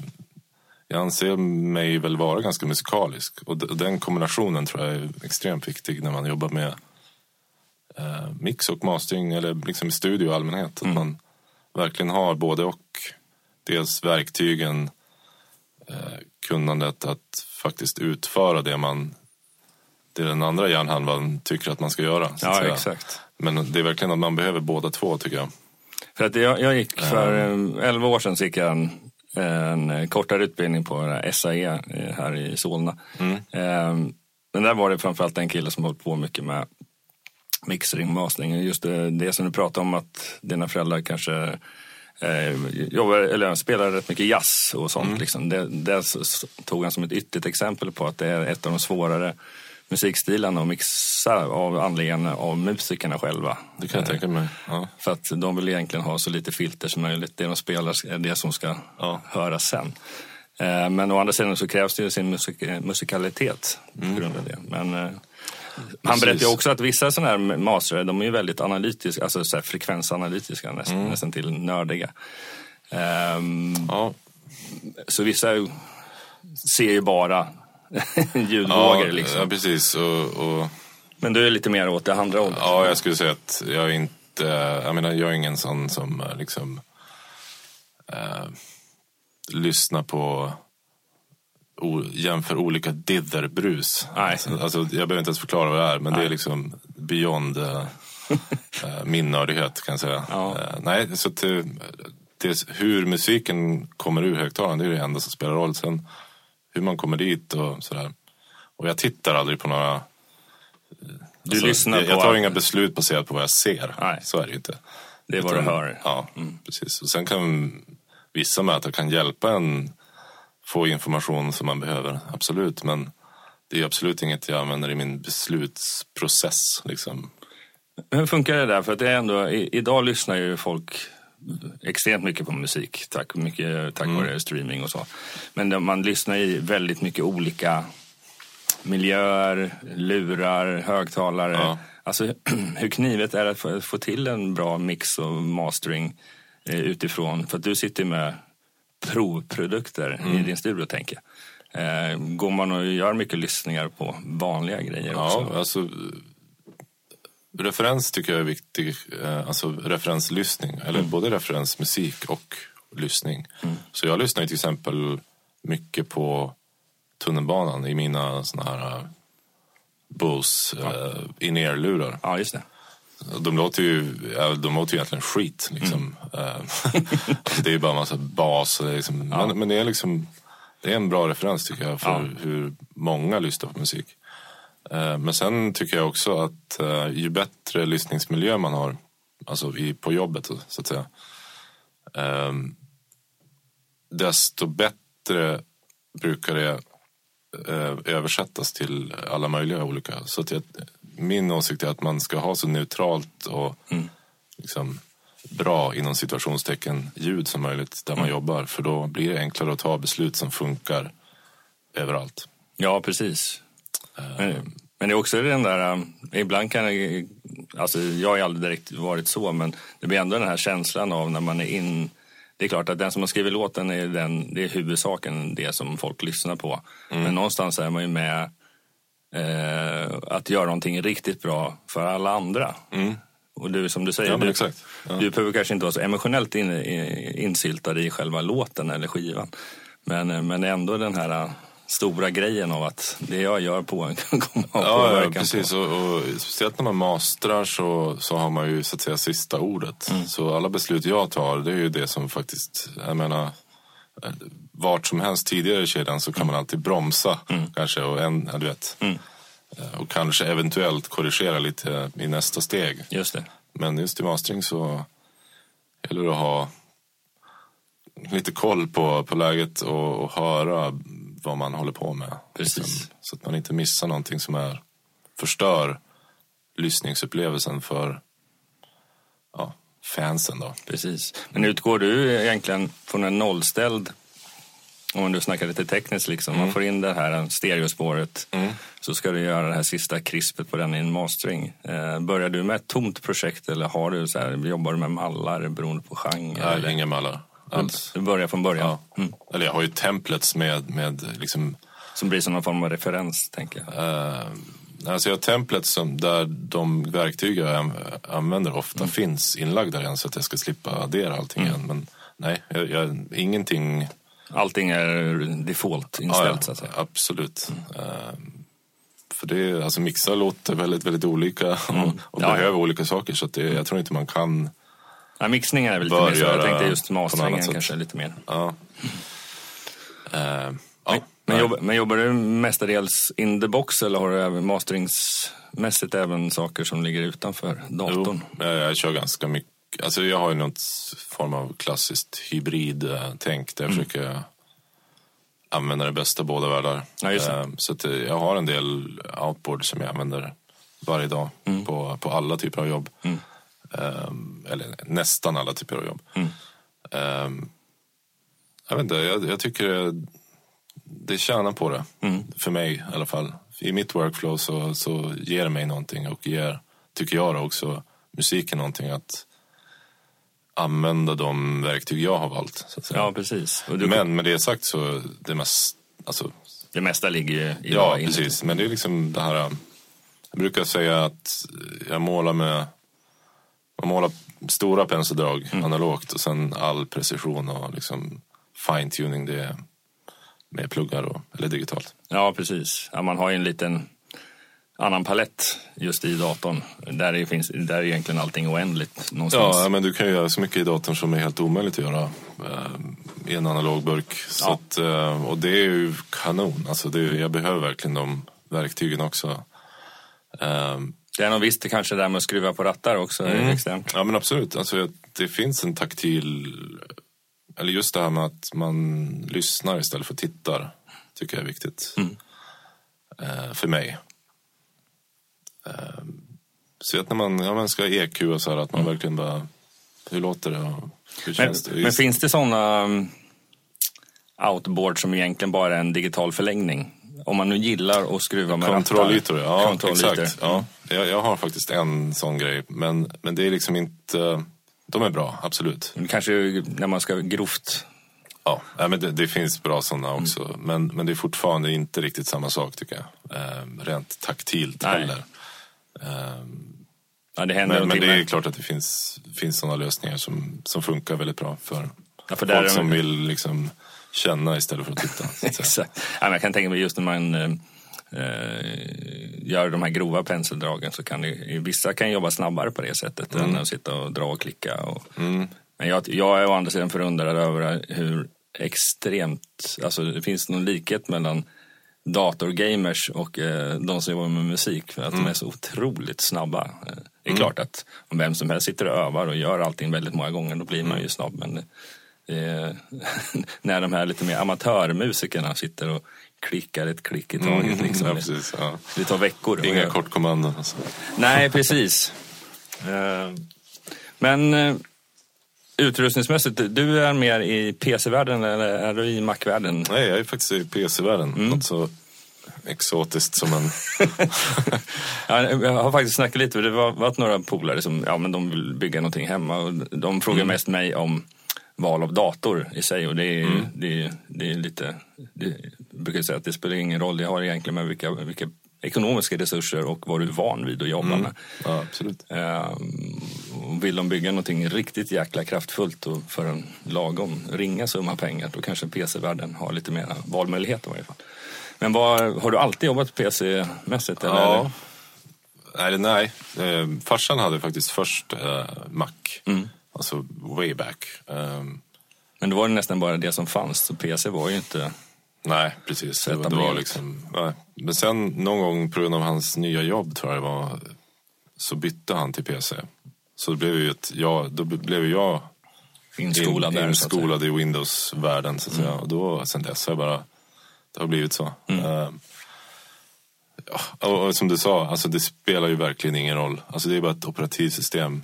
jag anser mig väl vara ganska musikalisk. Och den kombinationen tror jag är extremt viktig när man jobbar med eh, mix och mastering eller liksom i studio i allmänhet. Att man verkligen har både och. Dels verktygen, eh, kunnandet att faktiskt utföra det man det den andra hjärnhalvan tycker att man ska göra. Ja, exakt. Men det är verkligen att man behöver båda två tycker jag. För att jag, jag gick för eh, 11 år sedan så gick jag en, en kortare utbildning på SAE eh, här i Solna. Eh, Men där var det framförallt en kille som höll på mycket med mixering och mastering. Just det, det som du pratade om att dina föräldrar kanske eh, jobbar, eller spelar rätt mycket jazz och sånt. Liksom. Det, det tog han som ett ytterligt exempel på att det är ett av de svårare musikstilarna att mixa av anledningen av musikerna själva. Det kan jag tänka mig. Ja. För att de vill egentligen ha så lite filter som möjligt. Det de spelar är det som ska Ja. höras sen. Eh, Men å andra sidan så krävs det ju sin musik musikalitet på grund av det. Men eh, han berättade också att vissa sådana här mastrar, de är ju väldigt analytiska, alltså så frekvensanalytiska, nästan, nästan till nördiga. Ehm, Ja, så vissa ser ju bara ljudvågor ja, liksom. ja, precis. Och, och, Men du är lite mer åt det andra hållet. ja, jag skulle säga att jag är inte... Jag menar, jag är ingen sån som eh, liksom eh, lyssnar på o, jämför olika ditherbrus. Nej. Alltså, alltså, jag behöver inte ens förklara vad det är, men det är liksom beyond eh, eh, min nördighet kan jag säga. Ja. Eh, nej, så att det, det, hur musiken kommer ur högtalaren, det är det enda som spelar roll. Sen hur man kommer dit och sådär. Och jag tittar aldrig på några... Du alltså, lyssnar jag, på... jag tar inga beslut baserat på vad jag ser. Nej. Så är det ju inte. Det är vad du hör. Mm. Ja, precis. Och sen kan vissa mätare kan hjälpa en få information som man behöver, absolut. Men det är absolut inget jag använder i min beslutsprocess. Liksom. Hur funkar det där? För att det är ändå, idag lyssnar ju folk extremt mycket på musik tack, mycket, tack vare streaming och så. Men man lyssnar i väldigt mycket olika miljöer, lurar, högtalare. Ja. Alltså hur knivigt är att få, till en bra mix och mastering eh, utifrån? För att du sitter med provprodukter i din studio tänker jag. Eh, går man och gör mycket lyssningar på vanliga grejer också? Ja, alltså, referens tycker jag är viktig. Eh, Alltså referenslyssning. Eller både referensmusik och lyssning. Så jag lyssnar ju till exempel mycket på tunnelbanan i mina såna här uh, Bose uh, in-ear-lurar. Ja, just det. De låter ju, ja, de låter ju egentligen skit. Liksom. Eh, alltså, det är bara en massa bas. och det är Liksom, men, men det är liksom det är en bra referens tycker jag för Ja. hur många lyssnar på musik. Eh, men sen tycker jag också att eh, ju bättre lyssningsmiljö man har, alltså på jobbet så att säga, eh, desto bättre brukar det eh, översättas till alla möjliga olika. Så att jag, min åsikt är att man ska ha så neutralt och liksom, bra inom situationstecken ljud som möjligt där man jobbar. För då blir det enklare att ta beslut som funkar överallt. Ja, precis. Men, men det är också den där, um, ibland kan det, alltså jag har aldrig direkt varit så, men det blir ändå den här känslan av när man är in, det är klart att den som har skrivit låten är, den, det är huvudsaken, det som folk lyssnar på. Mm. Men någonstans är man ju med eh, att göra någonting riktigt bra för alla andra. Och du, som du säger, Mm. Ja, du. Ja. du behöver kanske inte vara så emotionellt in, in, insyltad i själva låten eller skivan. Men, eh, men ändå den här stora grejen av att det jag gör på en kan komma att Ja, ja precis. Och, och, speciellt när man mastrar så, så har man ju så att säga sista ordet. Så alla beslut jag tar, det är ju det som faktiskt, jag menar, eh, vart som helst tidigare i kedjan så kan man alltid bromsa kanske och en, ja, du vet. Eh, Och kanske eventuellt korrigera lite i nästa steg. Just det. Men just i mastering så gäller det att ha lite koll på, på läget och, och höra vad man håller på med. Precis. så att man inte missar någonting som är förstör lyssningsupplevelsen för ja, fansen. Då. Precis. Men utgår du egentligen från en nollställd, om du snackar lite tekniskt, liksom, man får in det här stereospåret, så ska du göra det här sista krispet på den i en mastering. Eh, börjar du med ett tomt projekt eller har du så här, jobbar du med mallar beroende på genre? Jag eller? inga mallar alls. Du börjar från början? Ja. Mm. Eller jag har ju templates med, med liksom Som blir som någon form av referens, tänker jag. Uh, alltså jag har templates som, där de verktyg jag an- använder ofta finns inlagda redan så att jag ska slippa addera allting igen. Men nej, jag, jag, ingenting... Allting är default inställt, Ja, så att säga. Absolut. Eh, för det är, alltså mixar låter väldigt, väldigt olika och, och Mm. Ja, ja. behöver olika saker. Så det, jag tror inte man kan... Ja, mixning är väl lite mer så. Jag tänkte just masteringen kanske lite mer. Ja. Eh, ja, Men, jobbar, men jobbar du mestadels in the box eller har du även masteringsmässigt även saker som ligger utanför datorn? Jo, jag, jag kör ganska mycket. Alltså jag har ju något form av klassiskt hybrid-tänk där jag försöker använda det bästa båda världar. Ja. Eh, Så att eh, jag har en del outboard som jag använder varje dag på, på alla typer av jobb. Eh, Eller nästan alla typer av jobb. Eh, Jag vet inte, jag, jag tycker det, tjänar på det. För mig i alla fall. I mitt workflow så, så ger det mig någonting och ger, tycker jag också, musiken någonting att använda de verktyg jag har valt. Ja, precis. Du, Men med det sagt så, det mest, alltså, det mesta ligger ju i ja precis. Men det är liksom det här, jag brukar säga att jag målar med, man målar stora penseldrag analogt och sen all precision och liksom fine-tuning det med pluggar och, eller digitalt. Ja, precis. Ja, man har ju en liten annan palett just i datorn. Där är, finns, där är egentligen allting oändligt någonstans. Ja, men du kan ju göra så mycket i datorn som är helt omöjligt att göra eh, i en analog burk. Så Ja. att, eh, och det är ju kanon. Alltså det, jag behöver verkligen de verktygen också. Eh, Det är nog visst det kanske där med att skruva på rattar också Mm. ja men absolut. Alltså, det finns en taktil... Eller just det här med att man lyssnar istället för tittar. Tycker jag är viktigt. Eh, för mig. Eh, så att när man, ja, man ska EQ och så här, att man verkligen bara... Hur låter det? Och hur Men, känns det? men finns det sådana um, outboard som egentligen bara är en digital förlängning? Om man nu gillar att skruva med Kontrollytor, rattar. ja. Kontrollytor. Exakt. Ja. Jag, jag har faktiskt en sån grej. Men, men det är liksom inte... De är bra, absolut. Kanske när man ska grovt... Ja, men det, det finns bra såna också. Men, men det är fortfarande inte riktigt samma sak tycker jag. Eh, rent taktilt Nej. heller. Ja, det händer Men, men det är med- klart att det finns, finns såna lösningar som, som funkar väldigt bra för Ja, för folk som vill liksom känna istället för att titta. Att. Exakt. Ja, jag kan tänka mig just när man eh, eh, gör de här grova penseldragen så kan det, vissa kan jobba snabbare på det sättet Mm. än att sitta och dra och klicka. Och, Men jag, jag är å andra sidan förundrad över hur extremt, alltså det finns någon likhet mellan datorgamers och eh, de som jobbar med musik för att Mm. de är så otroligt snabba. Eh, Det är klart att om vem som helst sitter och övar och gör allting väldigt många gånger då blir Mm. man ju snabb. Men eh, när de här lite mer amatörmusikerna sitter och klickar ett klick i taget. Liksom. Mm. ja, det, precis, ja. det tar veckor. Inga Och- kortkommandon. Alltså. Nej, precis. Eh, Men eh, utrustningsmässigt, du är mer i PC-världen eller är du i Mac-världen? Nej, jag är faktiskt i PC-världen. Mm. Något så exotiskt som en... Ja, jag har faktiskt snackat lite, för det har varit några polare som ja, men de vill bygga någonting hemma och de frågar mest mig om val av dator i sig. Och det är, mm. det är, det är lite, det, brukar säga att det spelar ingen roll. Det har egentligen med vilka, vilka ekonomiska resurser och vad du är van vid att jobba mm. med. Ja, absolut. Um, vill de bygga någonting riktigt jäkla kraftfullt och för en lagom ringa summa pengar då kanske PC-världen har lite mer valmöjligheter i varje fall. Men vad, har du alltid jobbat PC-mässigt? Ja. Eller? Nej, nej. Eh, farsan hade faktiskt först eh, Mac. Mm. Alltså way back. Um, Men då var det nästan bara det som fanns, så PC var ju inte... Nej, precis. Det var, det var liksom, nej. Men sen någon gång på grund av hans nya jobb tror jag det var, så bytte han till PC. Så det blev ju ett, ja, då blev jag inskolad, in, inskolad i Windows-världen. Så att mm. säga. Och då, sen dess har jag bara, det har blivit så. Mm. Ja, och, och, som du sa, alltså det spelar ju verkligen ingen roll. Alltså det är bara ett operativsystem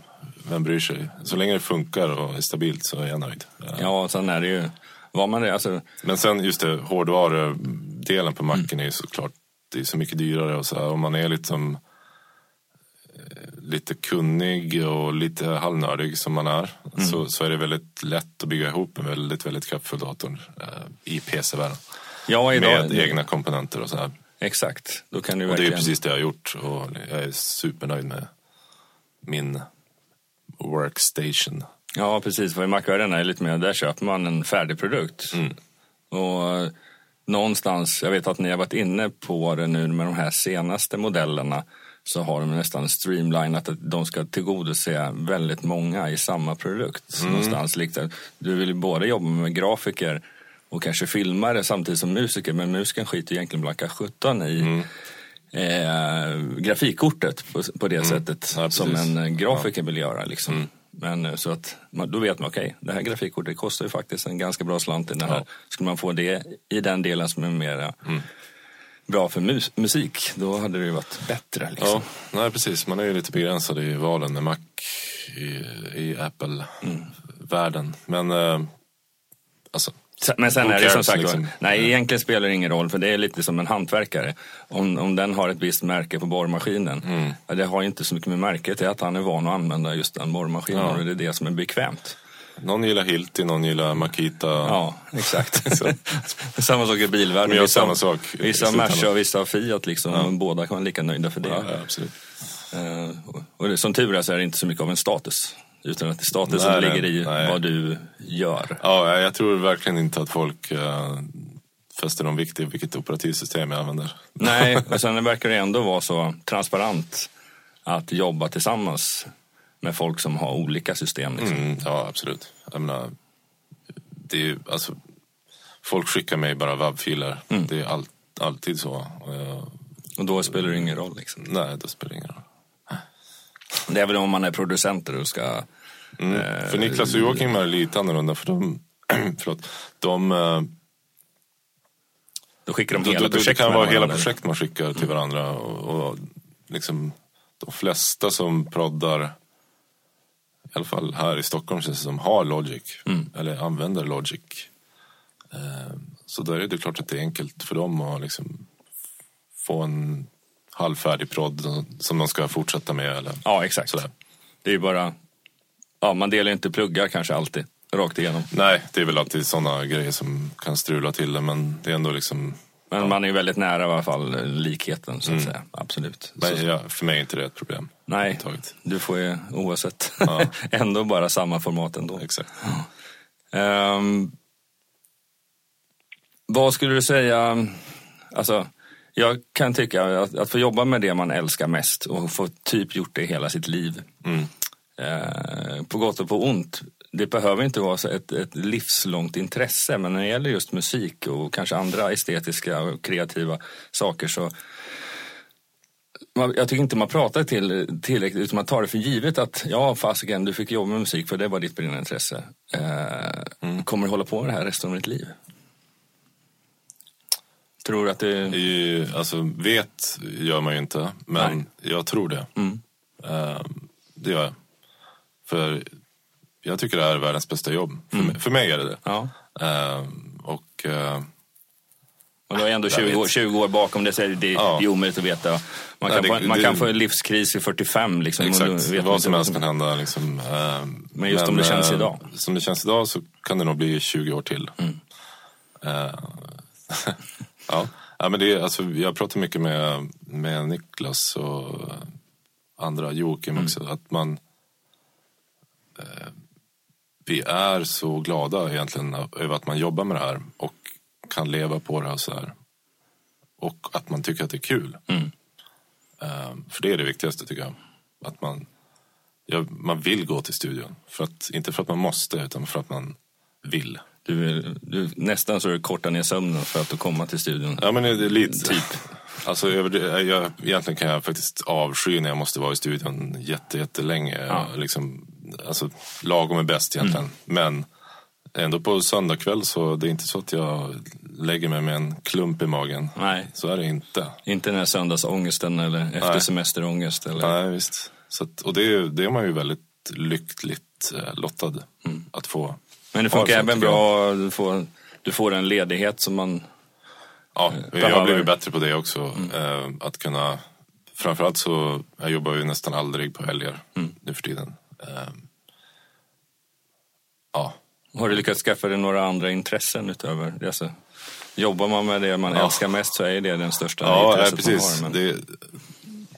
vem bryr sig? Så länge det funkar och är stabilt så är jag nöjd. Ja, och sen är det ju, vad man är, alltså... Men sen just det, hårdvarudelen på macken mm. är ju såklart, det är så mycket dyrare och så här, om man är liksom lite kunnig och lite halvnördig som man är mm. så, så är det väldigt lätt att bygga ihop en väldigt, väldigt kraftfull dator eh, i PC-världen. Ja, idag, med egna komponenter och så här. Exakt. Då kan du och verkligen... det är precis det jag har gjort och jag är supernöjd med min workstation. Ja, precis. För i Macvärlden är lite mer, där köper man en färdig produkt. Mm. Och eh, någonstans, jag vet att ni har varit inne på det nu med de här senaste modellerna så har de nästan streamlinat att de ska tillgodose väldigt många i samma produkt. Mm. Någonstans Du vill ju både jobba med grafiker och kanske filmare samtidigt som musiker men musikern skiter egentligen blanka 17 i mm eh, grafikkortet på, på det mm. sättet ja, som en eh, grafiker ja. vill göra. Liksom. Mm. Men eh, så att då vet man, okej, okay, det här grafikkortet kostar ju faktiskt en ganska bra slant i den här. Ja. Skulle man få det i den delen som är mer mm. bra för mus musik, då hade det ju varit bättre. Liksom. Ja, nej precis. Man är ju lite begränsad i valen med Mac i, i Apple-världen. Men eh, alltså, men sen är det som sagt liksom. nej egentligen spelar det ingen roll för det är lite som en hantverkare. Om, om den har ett visst märke på borrmaskinen, mm. det har inte så mycket med märket, det är att han är van att använda just den borrmaskinen ja. och det är det som är bekvämt. Någon gillar Hilti, någon gillar Makita. Ja, exakt. samma sak i bilvärlden. Men vissa, samma sak. Vissa Merca och vissa Fiat liksom, ja. båda kan vara lika nöjda för det. Ja, absolut. Uh, och det, som tur är så är det inte så mycket av en status. Utan att statusen nej, ligger i nej. vad du gör. Ja, jag tror verkligen inte att folk uh, fäster någon vikt i vilket operativsystem jag använder. Nej, men sen verkar det ändå vara så transparent att jobba tillsammans med folk som har olika system. Liksom. Mm, ja, absolut. Jag menar, det är ju, alltså, folk skickar mig bara webbfiler. Mm. Det är all, alltid så. Och då spelar det ingen roll? Liksom. Nej, då spelar det ingen roll. Det är väl om man är producenter och ska... Mm. Eh, för Niklas och Joakim är lite annorlunda för de... förlåt, de... Eh, då skickar de hela projekt Det kan vara hela projekt man skickar till varandra. Och, och liksom, de flesta som proddar, i alla fall här i Stockholm känns det som, har Logic. Mm. Eller använder Logic. Eh, så då är det klart att det är enkelt för dem att liksom få en halvfärdig prodd som de ska fortsätta med. Eller ja, exakt. Sådär. Det är ju bara, ja, man delar inte pluggar kanske alltid rakt igenom. Nej, det är väl alltid sådana grejer som kan strula till det, men det är ändå liksom men ja. man är väldigt nära i alla fall likheten så att mm. säga. Absolut. Men ja, för mig är inte det ett problem. Nej, du får ju oavsett ja. ändå bara samma format ändå. Exakt. Um, vad skulle du säga, alltså jag kan tycka att, att få jobba med det man älskar mest och få typ gjort det hela sitt liv. Mm. Eh, på gott och på ont. Det behöver inte vara ett, ett livslångt intresse men när det gäller just musik och kanske andra estetiska och kreativa saker så jag tycker inte man pratar till, tillräckligt utan man tar det för givet att ja fasiken du fick jobba med musik för det var ditt brinnande intresse. Eh, mm. Kommer du hålla på med det här resten av ditt liv? Tror att det... I, alltså, vet gör man ju inte, men Nej. jag tror det. Mm. Uh, det gör jag. För jag tycker det här är världens bästa jobb. För, mm. mig, för mig är det det. Ja. Uh, och, uh, Och du har ändå Jag 20 år, vet. 20 år bakom det, så är det, det Ja. är omöjligt att veta. Man Nej, kan, det- få, man det- kan få en livskris i 45 liksom. Exakt, vet vad som helst kan hända. Liksom. Eh, Men just om det känns eh, idag. Som det känns idag så kan det nog bli 20 år till. Mm. Ja. ja, men det är, alltså, jag pratar mycket med, med Niklas och andra, Joakim Mm. också, att man eh, vi är så glada egentligen över att man jobbar med det här och kan leva på det här så här. Och att man tycker att det är kul. Mm. Eh, för det är det viktigaste tycker jag. Att man, ja, man vill gå till studion. För att, inte för att man måste, utan för att man vill. Du, du, nästan så du kortar ner sömnen för att du komma till studion. Ja men det är lite typ. Alltså, det, jag, egentligen kan jag faktiskt avsky när jag måste vara i studion jätte, jättelänge. Ja. Liksom, alltså, lagom är bäst egentligen. Men ändå på söndagkväll så det är inte så att jag lägger mig med en klump i magen. Nej, Så är det inte. inte den här söndagsångesten eller efter Nej. semesterångest. Eller... Nej, visst. Så att, och det, är- det är man ju väldigt lyckligt eh, lottad att få. Men det funkar även jag. bra, du får, du får en ledighet som man... Ja, jag behöver. har blivit bättre på det också. Eh, att kunna, framförallt så, jag jobbar ju nästan aldrig på helger nu för tiden. Eh, ja, Har du lyckats skaffa dig några andra intressen utöver det? Alltså, jobbar man med det man Ja. älskar mest så är det den största ja intresset precis. man har. Men... Det,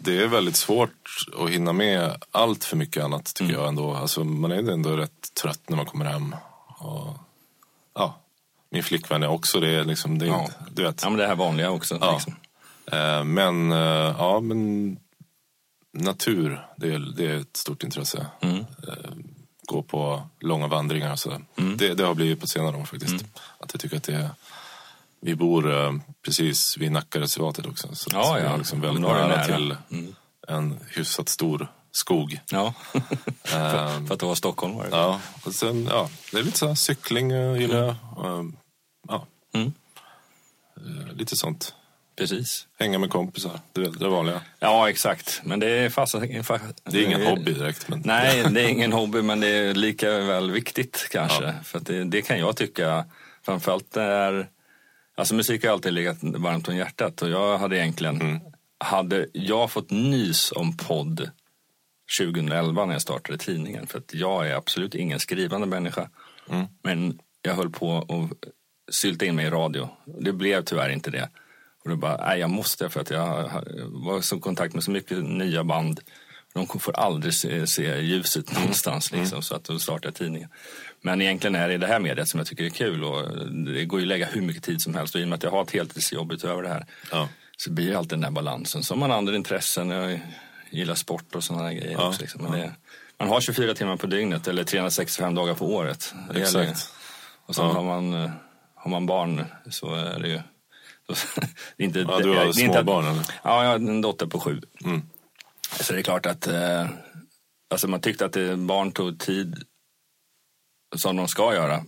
det är väldigt svårt att hinna med allt för mycket annat tycker jag ändå. Alltså, man är ändå rätt trött när man kommer hem. Och, ja, min flickvän är också det. Liksom, det är, Ja. Du vet. Ja, men det här vanliga också. Ja. Liksom. Eh, men, eh, ja, men natur, det är, det är ett stort intresse. Mm. Eh, gå på långa vandringar och sådär. Det, det har blivit på senare år faktiskt. Mm. Att jag tycker att det är, vi bor eh, precis vid Nackareservatet också. Så Ja, ja. är liksom väldigt nära, nära. till Mm. en hyfsat stor skog. Ja, Eh, för att det var stockholmare. ja, och sen, ja, det är lite så här cykling uh, gillar jag. Eh, ja. Mm. Eh, lite sånt. Precis. Hänga med kompisar, det, är det vanliga. Ja, exakt. Men det är fast... Det är ingen hobby direkt. Men... Nej, det är ingen hobby, men det är lika väl viktigt kanske. För att det, det kan jag tycka, framförallt är... Alltså musik har alltid legat varmt om hjärtat och jag hade egentligen... Mm. Hade jag fått nys om podd 2011 när jag startade tidningen, för att jag är absolut ingen skrivande människa. Mm. Men jag höll på att sylta in mig i radio. Det blev tyvärr inte det. Och då bara, nej jag måste för att jag var i kontakt med så mycket nya band. De får aldrig se, se ljuset någonstans liksom, så att då startade jag tidningen. Men egentligen är det det här mediet som jag tycker är kul och det går ju att lägga hur mycket tid som helst och i och med att jag har ett heltidsjobb utöver det här Ja. så blir det alltid den där balansen. Har man andra intressen, jag gillar sport och sådana grejer Ja, också. Liksom. Men det, man har 24 timmar på dygnet eller 365 dagar på året. Det gäller- Exakt. och sen Ja. har, man, eh, har man barn så är det ju... det är inte, Ja, du har det är inte små att- barn eller? Ja, jag har en dotter på sju. Mm. Så det är klart att eh, alltså man tyckte att det, barn tog tid som de ska göra.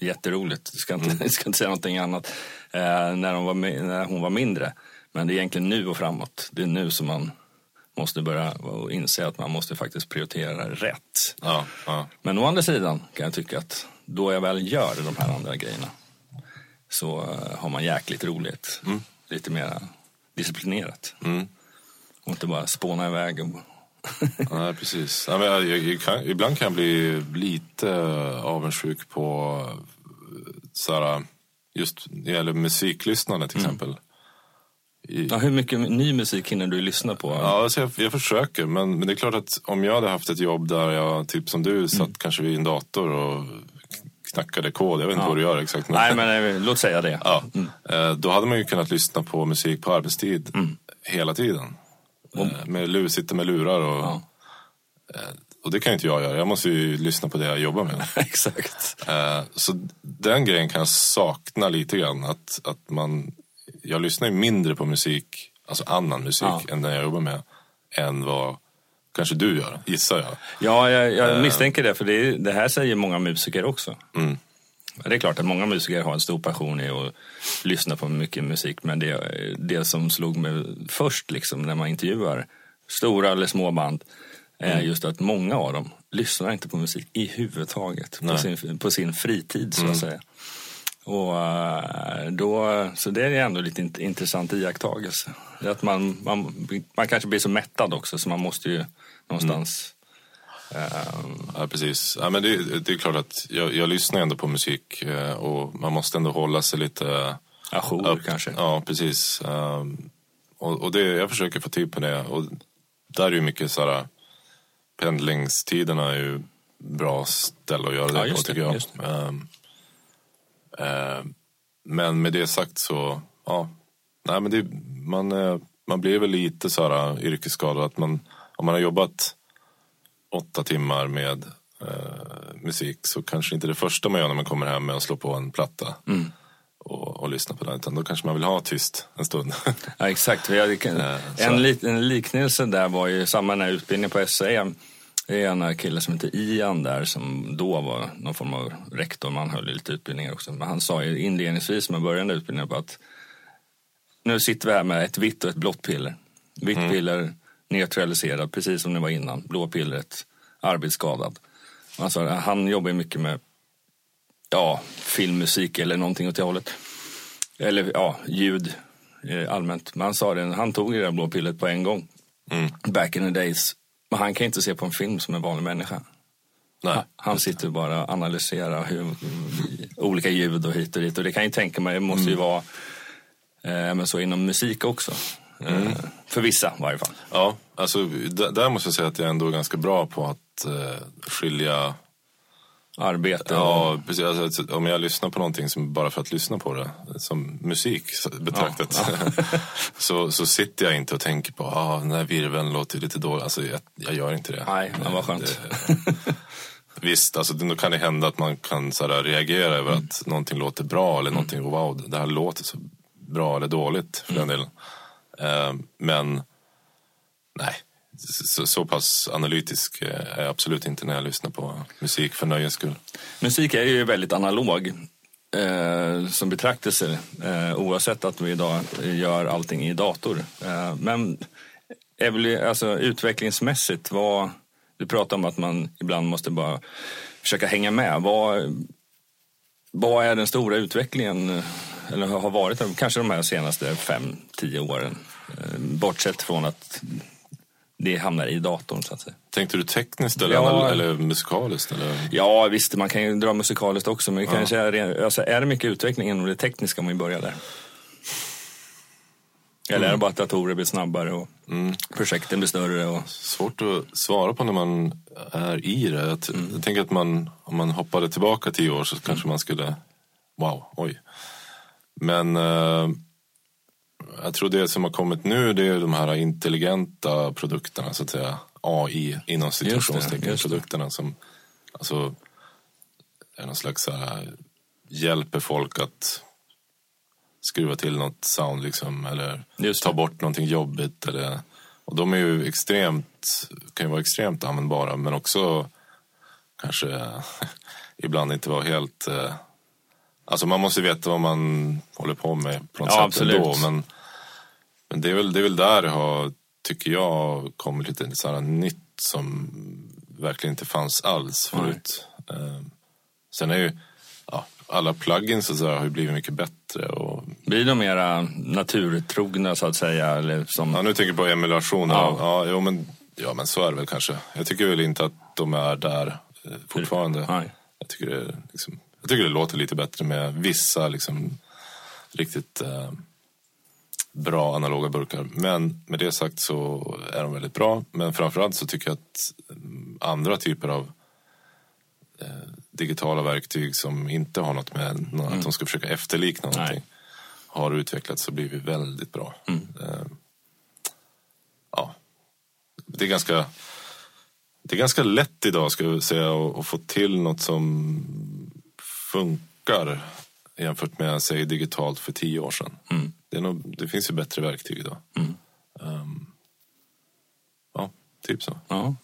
Jätteroligt, jag ska inte, jag ska inte säga någonting annat. Eh, när, de var, när hon var mindre. Men det är egentligen nu och framåt. Det är nu som man måste börja inse att man måste faktiskt prioritera rätt. Ja, ja. Men å andra sidan kan jag tycka att då jag väl gör de här andra grejerna så eh, har man jäkligt roligt. Lite mer disciplinerat. Mm. Och inte bara spåna iväg. Och... Nej, precis. Men jag, jag, kan, ibland kan jag bli lite avundsjuk på eh, såhär, just när det gäller musiklyssnande till exempel. Ja, hur mycket ny musik hinner du lyssna på? Ja, alltså jag, jag försöker. Men, men det är klart att om jag hade haft ett jobb där jag, typ som du, satt kanske vid en dator och knackade kod. Jag vet inte Ja. vad du gör exakt. Men, Nej, men eh, låt säga det. ja, eh, då hade man ju kunnat lyssna på musik på arbetstid hela tiden. Eh, Med, sitta med lurar och, Ja. och det kan ju inte jag göra. Jag måste ju lyssna på det jag jobbar med. Exakt. Så den grejen kan jag sakna lite grann. Att, att man, jag lyssnar ju mindre på musik, alltså annan musik, Ja. än den jag jobbar med. Än vad kanske du gör, gissar jag. Ja, jag, jag misstänker det. För det, är, det här säger många musiker också. Mm. Det är klart att många musiker har en stor passion i att lyssna på mycket musik. Men det, det som slog mig först liksom, när man intervjuar stora eller små band är Mm. just att många av dem lyssnar inte på musik i huvudtaget på sin, på sin fritid så att säga. Och eh, då, så det är ändå lite int- intressant iakttagelse. Att man, man, man kanske blir så mättad också så man måste ju någonstans ehm, Ja, precis. Ja, men det, det är klart att jag, jag lyssnar ändå på musik eh, och man måste ändå hålla sig lite ajour upp. kanske. Ja, precis. Um, och och det, jag försöker få tid på det. Och där är ju mycket så här, pendlingstiderna är ju bra ställe att göra det Ja, på tycker jag. Um, men med det sagt så, ja. Nej, men det, man, eh, man blir väl lite så här yrkesskadad. Att man, om man har jobbat åtta timmar med eh, musik så kanske inte det första man gör när man kommer hem med att slå på en platta Mm. och, och lyssna på den. Utan då kanske man vill ha tyst en stund. Ja, exakt. En, en liknelse där var ju samma när utbildningen på SAE. Det är en kille som heter Ian där som då var någon form av rektor. Man höll lite utbildningar också. Men han sa ju inledningsvis när man började utbildningen på att nu sitter vi här med ett vitt och ett blått piller. Vitt piller neutraliserad precis som det var innan. Blå pillret arbetsskadad. Alltså, han jobbar mycket med ja, filmmusik eller någonting åt det hållet. Eller ja, ljud eh, allmänt. Men han sa det, han tog det där blå pillret på en gång. Mm. Back in the days. Men han kan inte se på en film som en vanlig människa. Nej. Han sitter bara och analyserar hur, olika ljud och hit och dit. Och det kan jag tänka mig, det måste Mm. ju vara eh, men så inom musik också. Mm. Eh, för vissa i varje fall. Ja, alltså där måste jag säga att jag ändå är ganska bra på att eh, skilja Arbete. Ja, precis. Alltså, om jag lyssnar på någonting som bara för att lyssna på det, som musik betraktat, så, så sitter jag inte och tänker på ah, den här virveln låter lite dålig. Alltså, jag, jag gör inte det. Nej, men vad skönt. Det- Visst, alltså, då kan det hända att man kan så här, reagera över Mm. att någonting låter bra eller någonting, wow, det här låter så bra eller dåligt för Mm. den delen. Eh, men nej, så, så pass analytisk eh, är jag absolut inte när jag lyssnar på musik för nöjes skull. Musik är ju väldigt analog eh, som betraktelse eh, oavsett att vi idag gör allting i dator. Eh, men alltså, utvecklingsmässigt, vad, du pratar om att man ibland måste bara försöka hänga med. Vad, vad är den stora utvecklingen, eh, eller har varit kanske de här senaste fem, tio åren? Eh, bortsett från att det hamnar i datorn så att säga. Tänkte du tekniskt eller, Ja. eller musikaliskt? Eller? Ja visst, man kan ju dra musikaliskt också. Men det kanske är, alltså, är det mycket utveckling inom det tekniska om vi börjar där? Eller är det bara att datorer blir snabbare och projekten blir större? Och... Svårt att svara på när man är i det. Jag, t- jag tänker att man, om man hoppade tillbaka tio år så kanske man skulle, wow, oj. Men eh, jag tror det som har kommit nu det är de här intelligenta produkterna, så att säga. AI inom situationstecken produkterna som alltså, är någon slags här, hjälper folk att skruva till något sound liksom, eller ta bort någonting jobbigt. Eller, och de är ju extremt, kan ju vara extremt användbara men också kanske ibland inte vara helt... Eh, alltså man måste veta vad man håller på med på något Ja, sätt absolut. ändå. Men, men det, är väl, det är väl där det har, tycker jag, kommit lite så här nytt som verkligen inte fanns alls förut. Eh, sen är ju ja, alla plugins och så har ju blivit mycket bättre. Och, Blir de mera naturtrogna så att säga? Eller som... ja, nu tänker jag på emulationer. Ja. Ja, jo, men, ja, men så är det väl kanske. Jag tycker väl inte att de är där eh, fortfarande. Nej. Jag tycker, det, liksom, jag tycker det låter lite bättre med vissa liksom, riktigt eh, bra analoga burkar. Men med det sagt så är de väldigt bra. Men framförallt så tycker jag att mm, andra typer av eh, digitala verktyg som inte har något med nå- att de ska försöka efterlikna Nej. någonting har utvecklats och blivit väldigt bra. Eh, ja, det är ganska det är ganska lätt idag ska jag säga att få till något som funkar jämfört med säg digitalt för tio år sedan. Det, är nog, det finns ju bättre verktyg idag. Ehm, ja, typ så. Ja.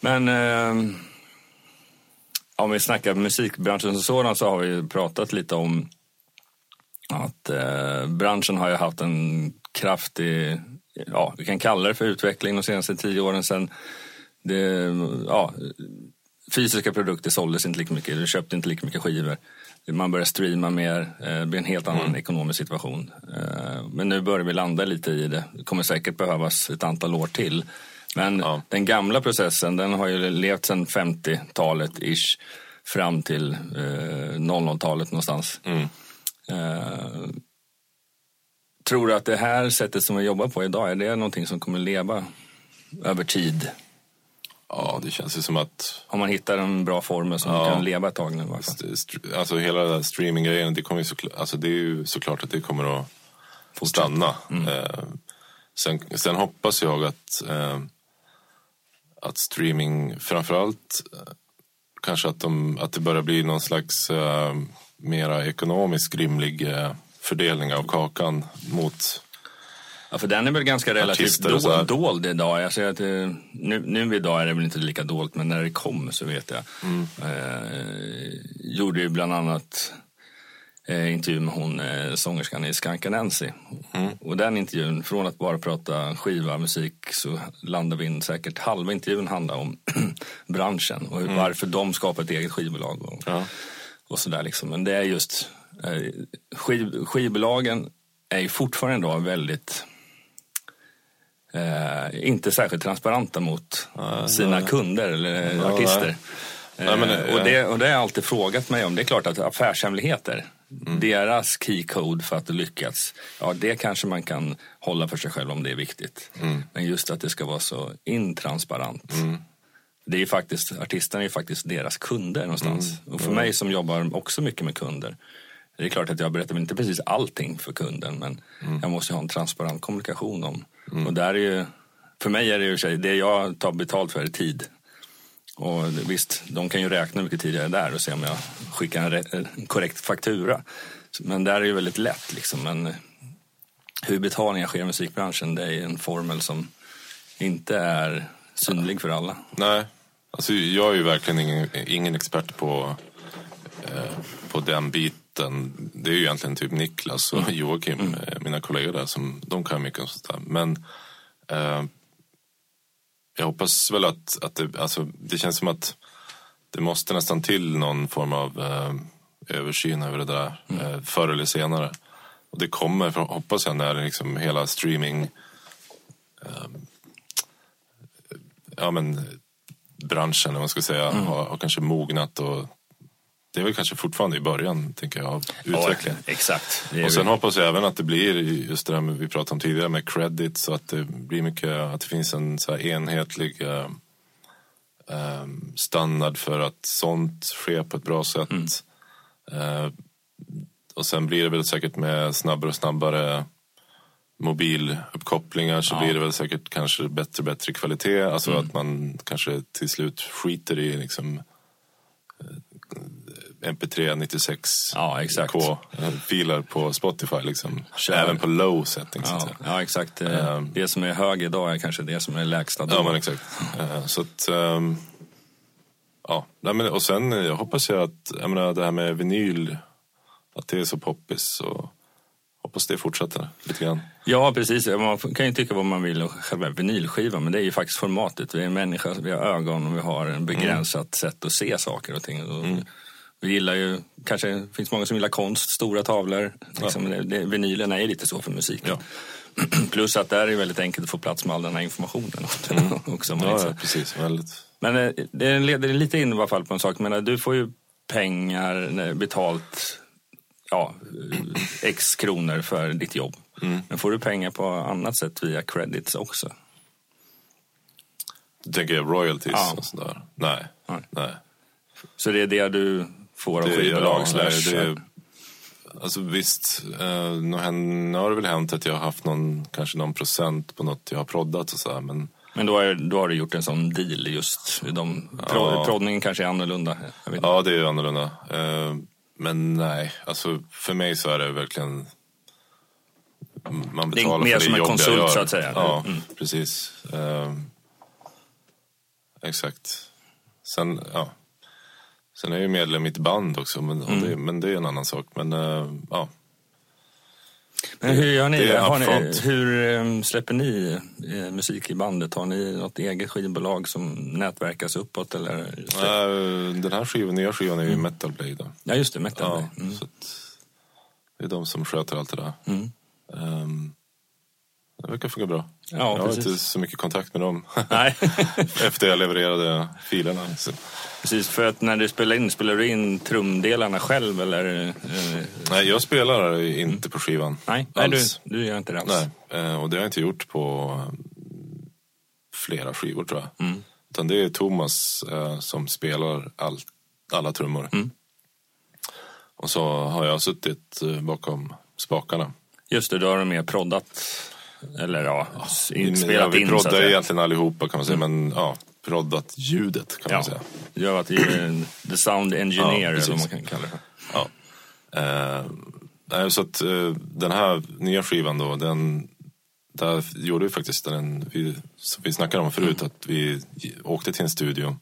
Men eh, om vi snackar musikbranschen som sådan så har vi ju pratat lite om att eh, branschen har ju haft en kraftig, ja vi kan kalla det för utveckling de senaste tio åren sedan det, ja, fysiska produkter såldes inte lika mycket, du köpte inte lika mycket skivor. Man börjar streama mer, eh, det blir en helt annan mm. ekonomisk situation. Eh, men nu börjar vi landa lite i det. Det kommer säkert behövas ett antal år till. Men ja. den gamla processen den har ju levt sedan 50-talet ish fram till eh, 00-talet någonstans. Mm. Eh, tror du att det här sättet som vi jobbar på idag, är det någonting som kommer leva över tid? Ja, det känns ju som att... Om man hittar en bra formel som ja, kan leva ett tag nu. Alltså hela den streaminggrejen, det, alltså, det är ju såklart att det kommer att Fortsätta. stanna. Mm. Eh, sen, sen, hoppas jag att, eh, att streaming, framförallt eh, kanske att, de, att det börjar bli någon slags eh, mera ekonomiskt rimlig eh, fördelning av kakan mot Ja, för den är väl ganska relativt dold, dold idag. Jag säger att eh, nu, nu idag är det väl inte lika dolt, men när det kom så vet jag. Mm. Eh, gjorde ju bland annat eh, intervju med hon eh, sångerskan i Skanka Nancy. Mm. Och den intervjun, från att bara prata skiva, musik, så landade vi in säkert halva intervjun handlar om branschen och mm. varför de skapar ett eget skivbolag. Och, ja. och sådär liksom. Men det är just, eh, skiv, skivbolagen är ju fortfarande då väldigt eh, inte särskilt transparenta mot ja, sina ja. kunder eller ja, artister. Men, eh, och, det, och det har jag alltid frågat mig om. Det är klart att affärshemligheter, mm. deras keycode för att lyckas, ja det kanske man kan hålla för sig själv om det är viktigt. Mm. Men just att det ska vara så intransparent. Mm. Det är faktiskt, artisterna är ju faktiskt deras kunder någonstans. Mm. Och för mig som jobbar också mycket med kunder, det är klart att jag berättar inte precis allting för kunden men mm. jag måste ha en transparent kommunikation om. Mm. Och där är ju, för mig är det ju det jag tar betalt för är tid. Och visst, de kan ju räkna hur mycket tid jag är där och se om jag skickar en, en korrekt faktura. Men där är det ju väldigt lätt liksom. Men hur betalningar sker i musikbranschen, det är en formel som inte är synlig för alla. Nej, alltså jag är ju verkligen ingen, ingen expert på, eh, på den biten mitten, det är ju egentligen typ Niklas och mm. Joakim, mm. Eh, mina kollegor där, som, de kan mycket om sånt där. Men eh, jag hoppas väl att, att det, alltså, det känns som att det måste nästan till någon form av eh, översyn över det där, mm. eh, förr eller senare. Och det kommer, för, hoppas jag, när liksom hela streaming eh, ja, men, branschen, om man ska säga, mm. har, har kanske mognat och det är väl kanske fortfarande i början tänker jag, av utvecklingen. Ja, exakt. Och sen vi... hoppas jag även att det blir just det där vi pratade om tidigare med credit så att det blir mycket, att det finns en så enhetlig uh, um, standard för att sånt sker på ett bra sätt. Mm. Uh, och sen blir det väl säkert med snabbare och snabbare mobiluppkopplingar så ja. blir det väl säkert kanske bättre och bättre kvalitet. Alltså mm. att man kanske till slut skiter i liksom MP3 96 ja, K filer på Spotify liksom. Även på low settings. Ja, ja exakt. Um, det som är hög idag är kanske det som är lägsta då. Ja men exakt. uh, så att, um, ja. och sen jag hoppas jag att, jag menar det här med vinyl, att det är så poppis. Och, hoppas det fortsätter lite grann. Ja, precis. Man kan ju tycka vad man vill om själva vinylskivan, men det är ju faktiskt formatet. Vi är en människa, vi har ögon och vi har en begränsat mm. sätt att se saker och ting. Mm. Vi gillar ju, kanske finns många som gillar konst, stora tavlor. Liksom, ja. det, vinylen är lite så för musiken. Ja. Plus att där är det väldigt enkelt att få plats med all den här informationen. Mm. också, ja, ja, precis. Väldigt. Men eh, det leder lite in i alla fall på en sak. Men du får ju pengar betalt, ja, x kronor för ditt jobb. Mm. Men får du pengar på annat sätt via credits också? Du tänker royalties ja. och sådär? Nej. Nej. Nej. Så det är det du får av skivbolag? Slash... alltså visst, eh, nu har det väl hänt att jag har haft någon, kanske någon procent på något jag har proddat och så men men då, är, då har du gjort en sån deal just. De, ja. Proddningen kanske är annorlunda? ja, det är annorlunda. Eh, men nej, alltså för mig så är det verkligen man betalar det är mer för det som en konsult så att säga? Ja, mm. precis. Uh, exakt. Sen, ja, Sen är jag ju medlem i ett band också, men, mm. det, men det är en annan sak. Men uh, ja. Men hur gör ni? det är Har ni hur eh, släpper ni eh, musik i bandet? Har ni något eget skivbolag som nätverkas uppåt? Eller? Eh, Den här skivan, nya skivan är ju Metal Blade. Ja, just det. Metal. Ja, Mm. att det är de som sköter allt det där. Mm. Ehm, det verkar funka bra. Ja, jag har precis. inte så mycket kontakt med dem Nej, efter jag levererade filerna. Så. precis. För att när du spelar in, spelar du in trumdelarna själv eller? Eh, Nej, jag spelar inte på skivan. nej, nej du, du gör inte det alls. Nej, eh, och det har jag inte gjort på flera skivor tror jag. Mm. Utan det är Thomas eh, som spelar all, alla trummor. Mm. Och så har jag suttit bakom spakarna. Just det, då har du mer proddat. Eller ja, in, ja, spelat vi in att proddar säga. egentligen allihopa kan man säga, men ja, proddat ljudet kan man Ja, säga. har varit i, eh, the sound engineer Ja, eller vad man kan kalla det. Ja. Nej, så att eh, den här nya skivan då, den, där gjorde vi faktiskt den, vi, som vi snackade om förut, att vi åkte till en studio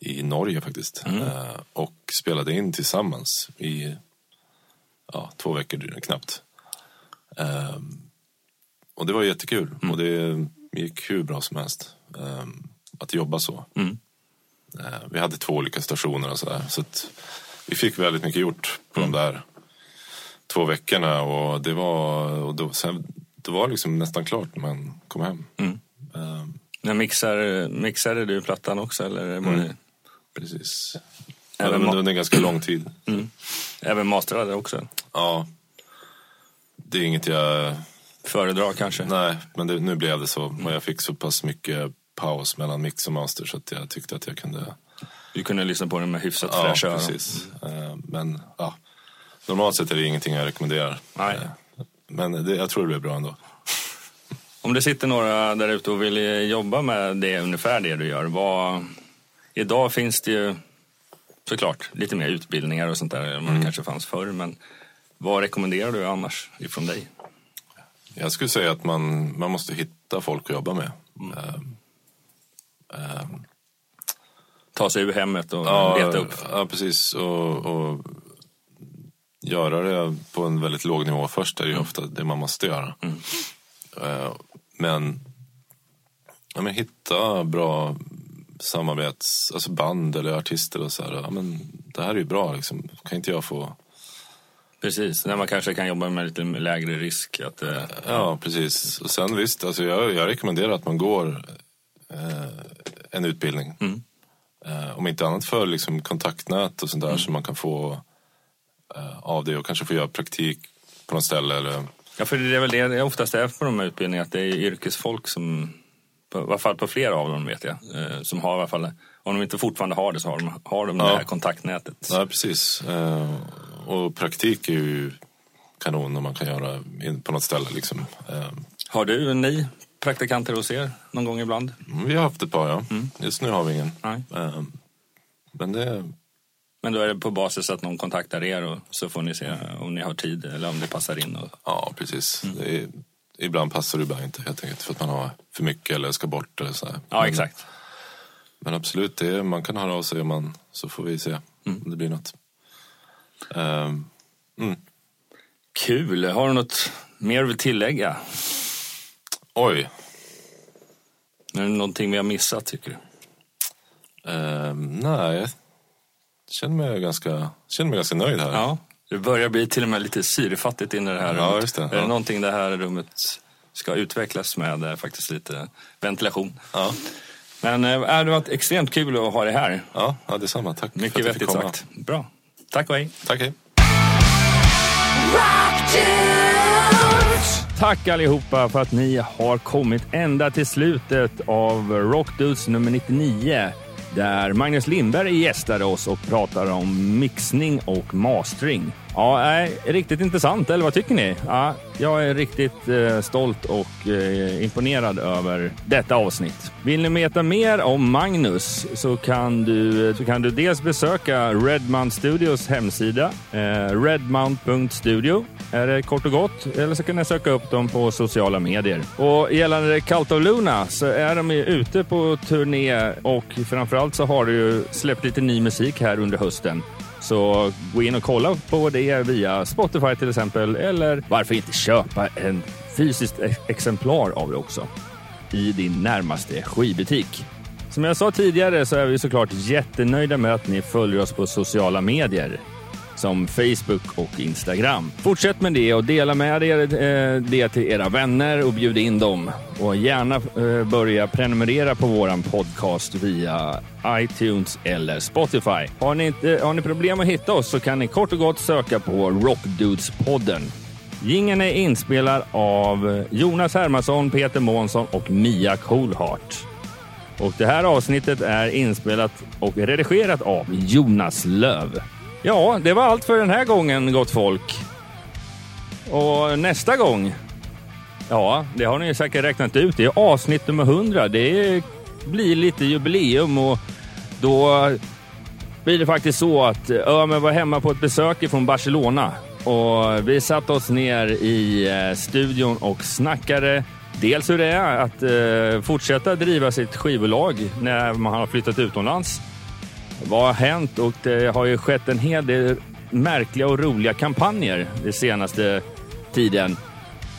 i Norge faktiskt. Eh, och spelade in tillsammans i ja, två veckor knappt. Och det var jättekul och det gick hur bra som helst eh, att jobba så. Mm. Eh, Vi hade två olika stationer och sådär. Så vi fick väldigt mycket gjort på de där två veckorna. Och det var, och då, sen, det var liksom nästan klart när man kom hem. Mm. När mixar, mixade du plattan också? Eller var det, precis. Även ma- under en ganska lång tid. även masterade också? Ja. Det är inget jag... Föredrar kanske? Nej, men det, nu blev det så. Och jag fick så pass mycket paus mellan mix och master så att jag tyckte att jag kunde... Du kunde lyssna på den med hyfsat Ja, fräscha precis. Eh, Men ja, normalt sett är det ingenting jag rekommenderar. Nej. Eh, Men det, jag tror det blir bra ändå. Om det sitter några där ute och vill jobba med det, ungefär det du gör. Vad, idag finns det ju såklart lite mer utbildningar och sånt där än vad Mm. det kanske fanns förr. Men vad rekommenderar du annars ifrån dig? Jag skulle säga att man, man måste hitta folk att jobba med. Eh, eh, Ta sig ur hemmet och Ja, leta upp? ja precis. Och, och göra det på en väldigt låg nivå först är ju ofta det man måste göra. Eh, men, ja, men hitta bra samarbets, alltså band eller artister och så här. Ja, men det här är ju bra liksom. Kan inte jag få... Precis, när man kanske kan jobba med lite lägre risk. Att, eh, Ja, precis. Och sen visst, alltså jag, jag rekommenderar att man går eh, en utbildning. Mm. Eh, om inte annat för liksom, kontaktnät och sånt Mm. där så man kan få eh, av det och kanske få göra praktik på något ställe. Eller, Ja, för det är väl det jag oftast är på de här utbildningarna, att det är yrkesfolk som, på, i alla fall på flera av dem vet jag, eh, som har i alla fall, om de inte fortfarande har det så har de, har de det Ja. här kontaktnätet. ja, precis. Och praktik är ju kanon om man kan göra på något ställe. Liksom. Eh, Har du, ni, praktikanter hos er någon gång ibland? vi har haft ett par, ja. Mm. Just nu har vi ingen. Nej. Eh, men det, Men då är det på basis att någon kontaktar er och så får ni se om ni har tid eller om det passar in. Och, Ja, precis. Mm. Är, ibland passar det bara inte helt enkelt för att man har för mycket eller ska bort eller så här. ja, men, exakt. Men absolut, det är, man kan höra av sig om man, så får vi se Mm. om det blir något. Ehm, mm. Kul! Har du något mer vill tillägga? Oj. Är det någonting vi har missat tycker du? Ehm, nej, jag känner mig, ganska, känner mig ganska nöjd här. Ja, det börjar bli till och med lite syrefattigt inne i det här Ja, rummet. det. Är det någonting det här rummet ska utvecklas med är faktiskt lite ventilation. Ja, Men äh, det har varit extremt kul att ha dig här. ja, ja detsamma. Tack för Mycket att jag fick vettigt komma. sagt. Bra. Tack och hej. Tack, hej. Tack allihopa för att ni har kommit ända till slutet av Rockdudes nummer 99 där Magnus Lindberg gästade oss och pratade om mixning och mastering. Ja, nej, riktigt intressant, eller vad tycker ni? Ja, jag är riktigt eh, stolt och eh, imponerad över detta avsnitt. Vill ni veta mer om Magnus så kan du, eh, så kan du dels besöka Redmount Studios hemsida, eh, redmount.studio är det kort och gott. Eller så kan ni söka upp dem på sociala medier. Och gällande Cult of Luna så är de ju ute på turné och framförallt så har du ju släppt lite ny musik här under hösten. Så gå in och kolla på det via Spotify till exempel. Eller varför inte köpa en fysiskt e- exemplar av det också i din närmaste skivbutik. Som jag sa tidigare så är vi såklart jättenöjda med att ni följer oss på sociala medier som Facebook och Instagram. Fortsätt med det och dela med er eh, det till era vänner och bjud in dem. Och gärna eh, börja prenumerera på våran podcast via iTunes eller Spotify. Har ni, inte, har ni problem att hitta oss så kan ni kort och gott söka på Rockdudes-podden. Gingen är inspelad av Jonas Hermansson, Peter Månsson och Mia Coolheart. Och det här avsnittet är inspelat och redigerat av Jonas Löv. Ja, det var allt för den här gången, gott folk. Och nästa gång, ja, det har ni säkert räknat ut, det är avsnitt nummer 100. Det blir lite jubileum och då blir det faktiskt så att Ömer var hemma på ett besök från Barcelona och vi satte oss ner i eh, studion och snackade dels hur det är att eh, fortsätta driva sitt skivbolag när man har flyttat utomlands vad har hänt? Och det har ju skett en hel del märkliga och roliga kampanjer den senaste tiden.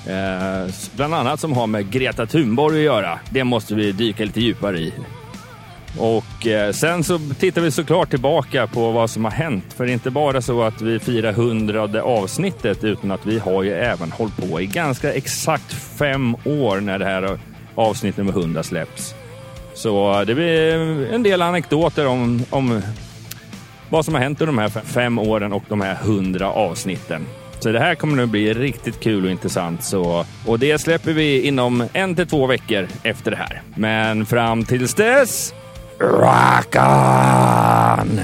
Eh, bland annat som har med Greta Thunborg att göra. Det måste vi dyka lite djupare i. Och eh, sen så tittar vi såklart tillbaka på vad som har hänt. För det är inte bara så att vi firar hundrade avsnittet utan att vi har ju även hållit på i ganska exakt fem år när det här avsnitt nummer 100 släpps. Så eh, det blir en del anekdoter om, om vad som har hänt under de här fem åren och de här hundra avsnitten. Så det här kommer nu bli riktigt kul och intressant. Så, och det släpper vi inom en till två veckor efter det här. Men fram tills dess, rock on!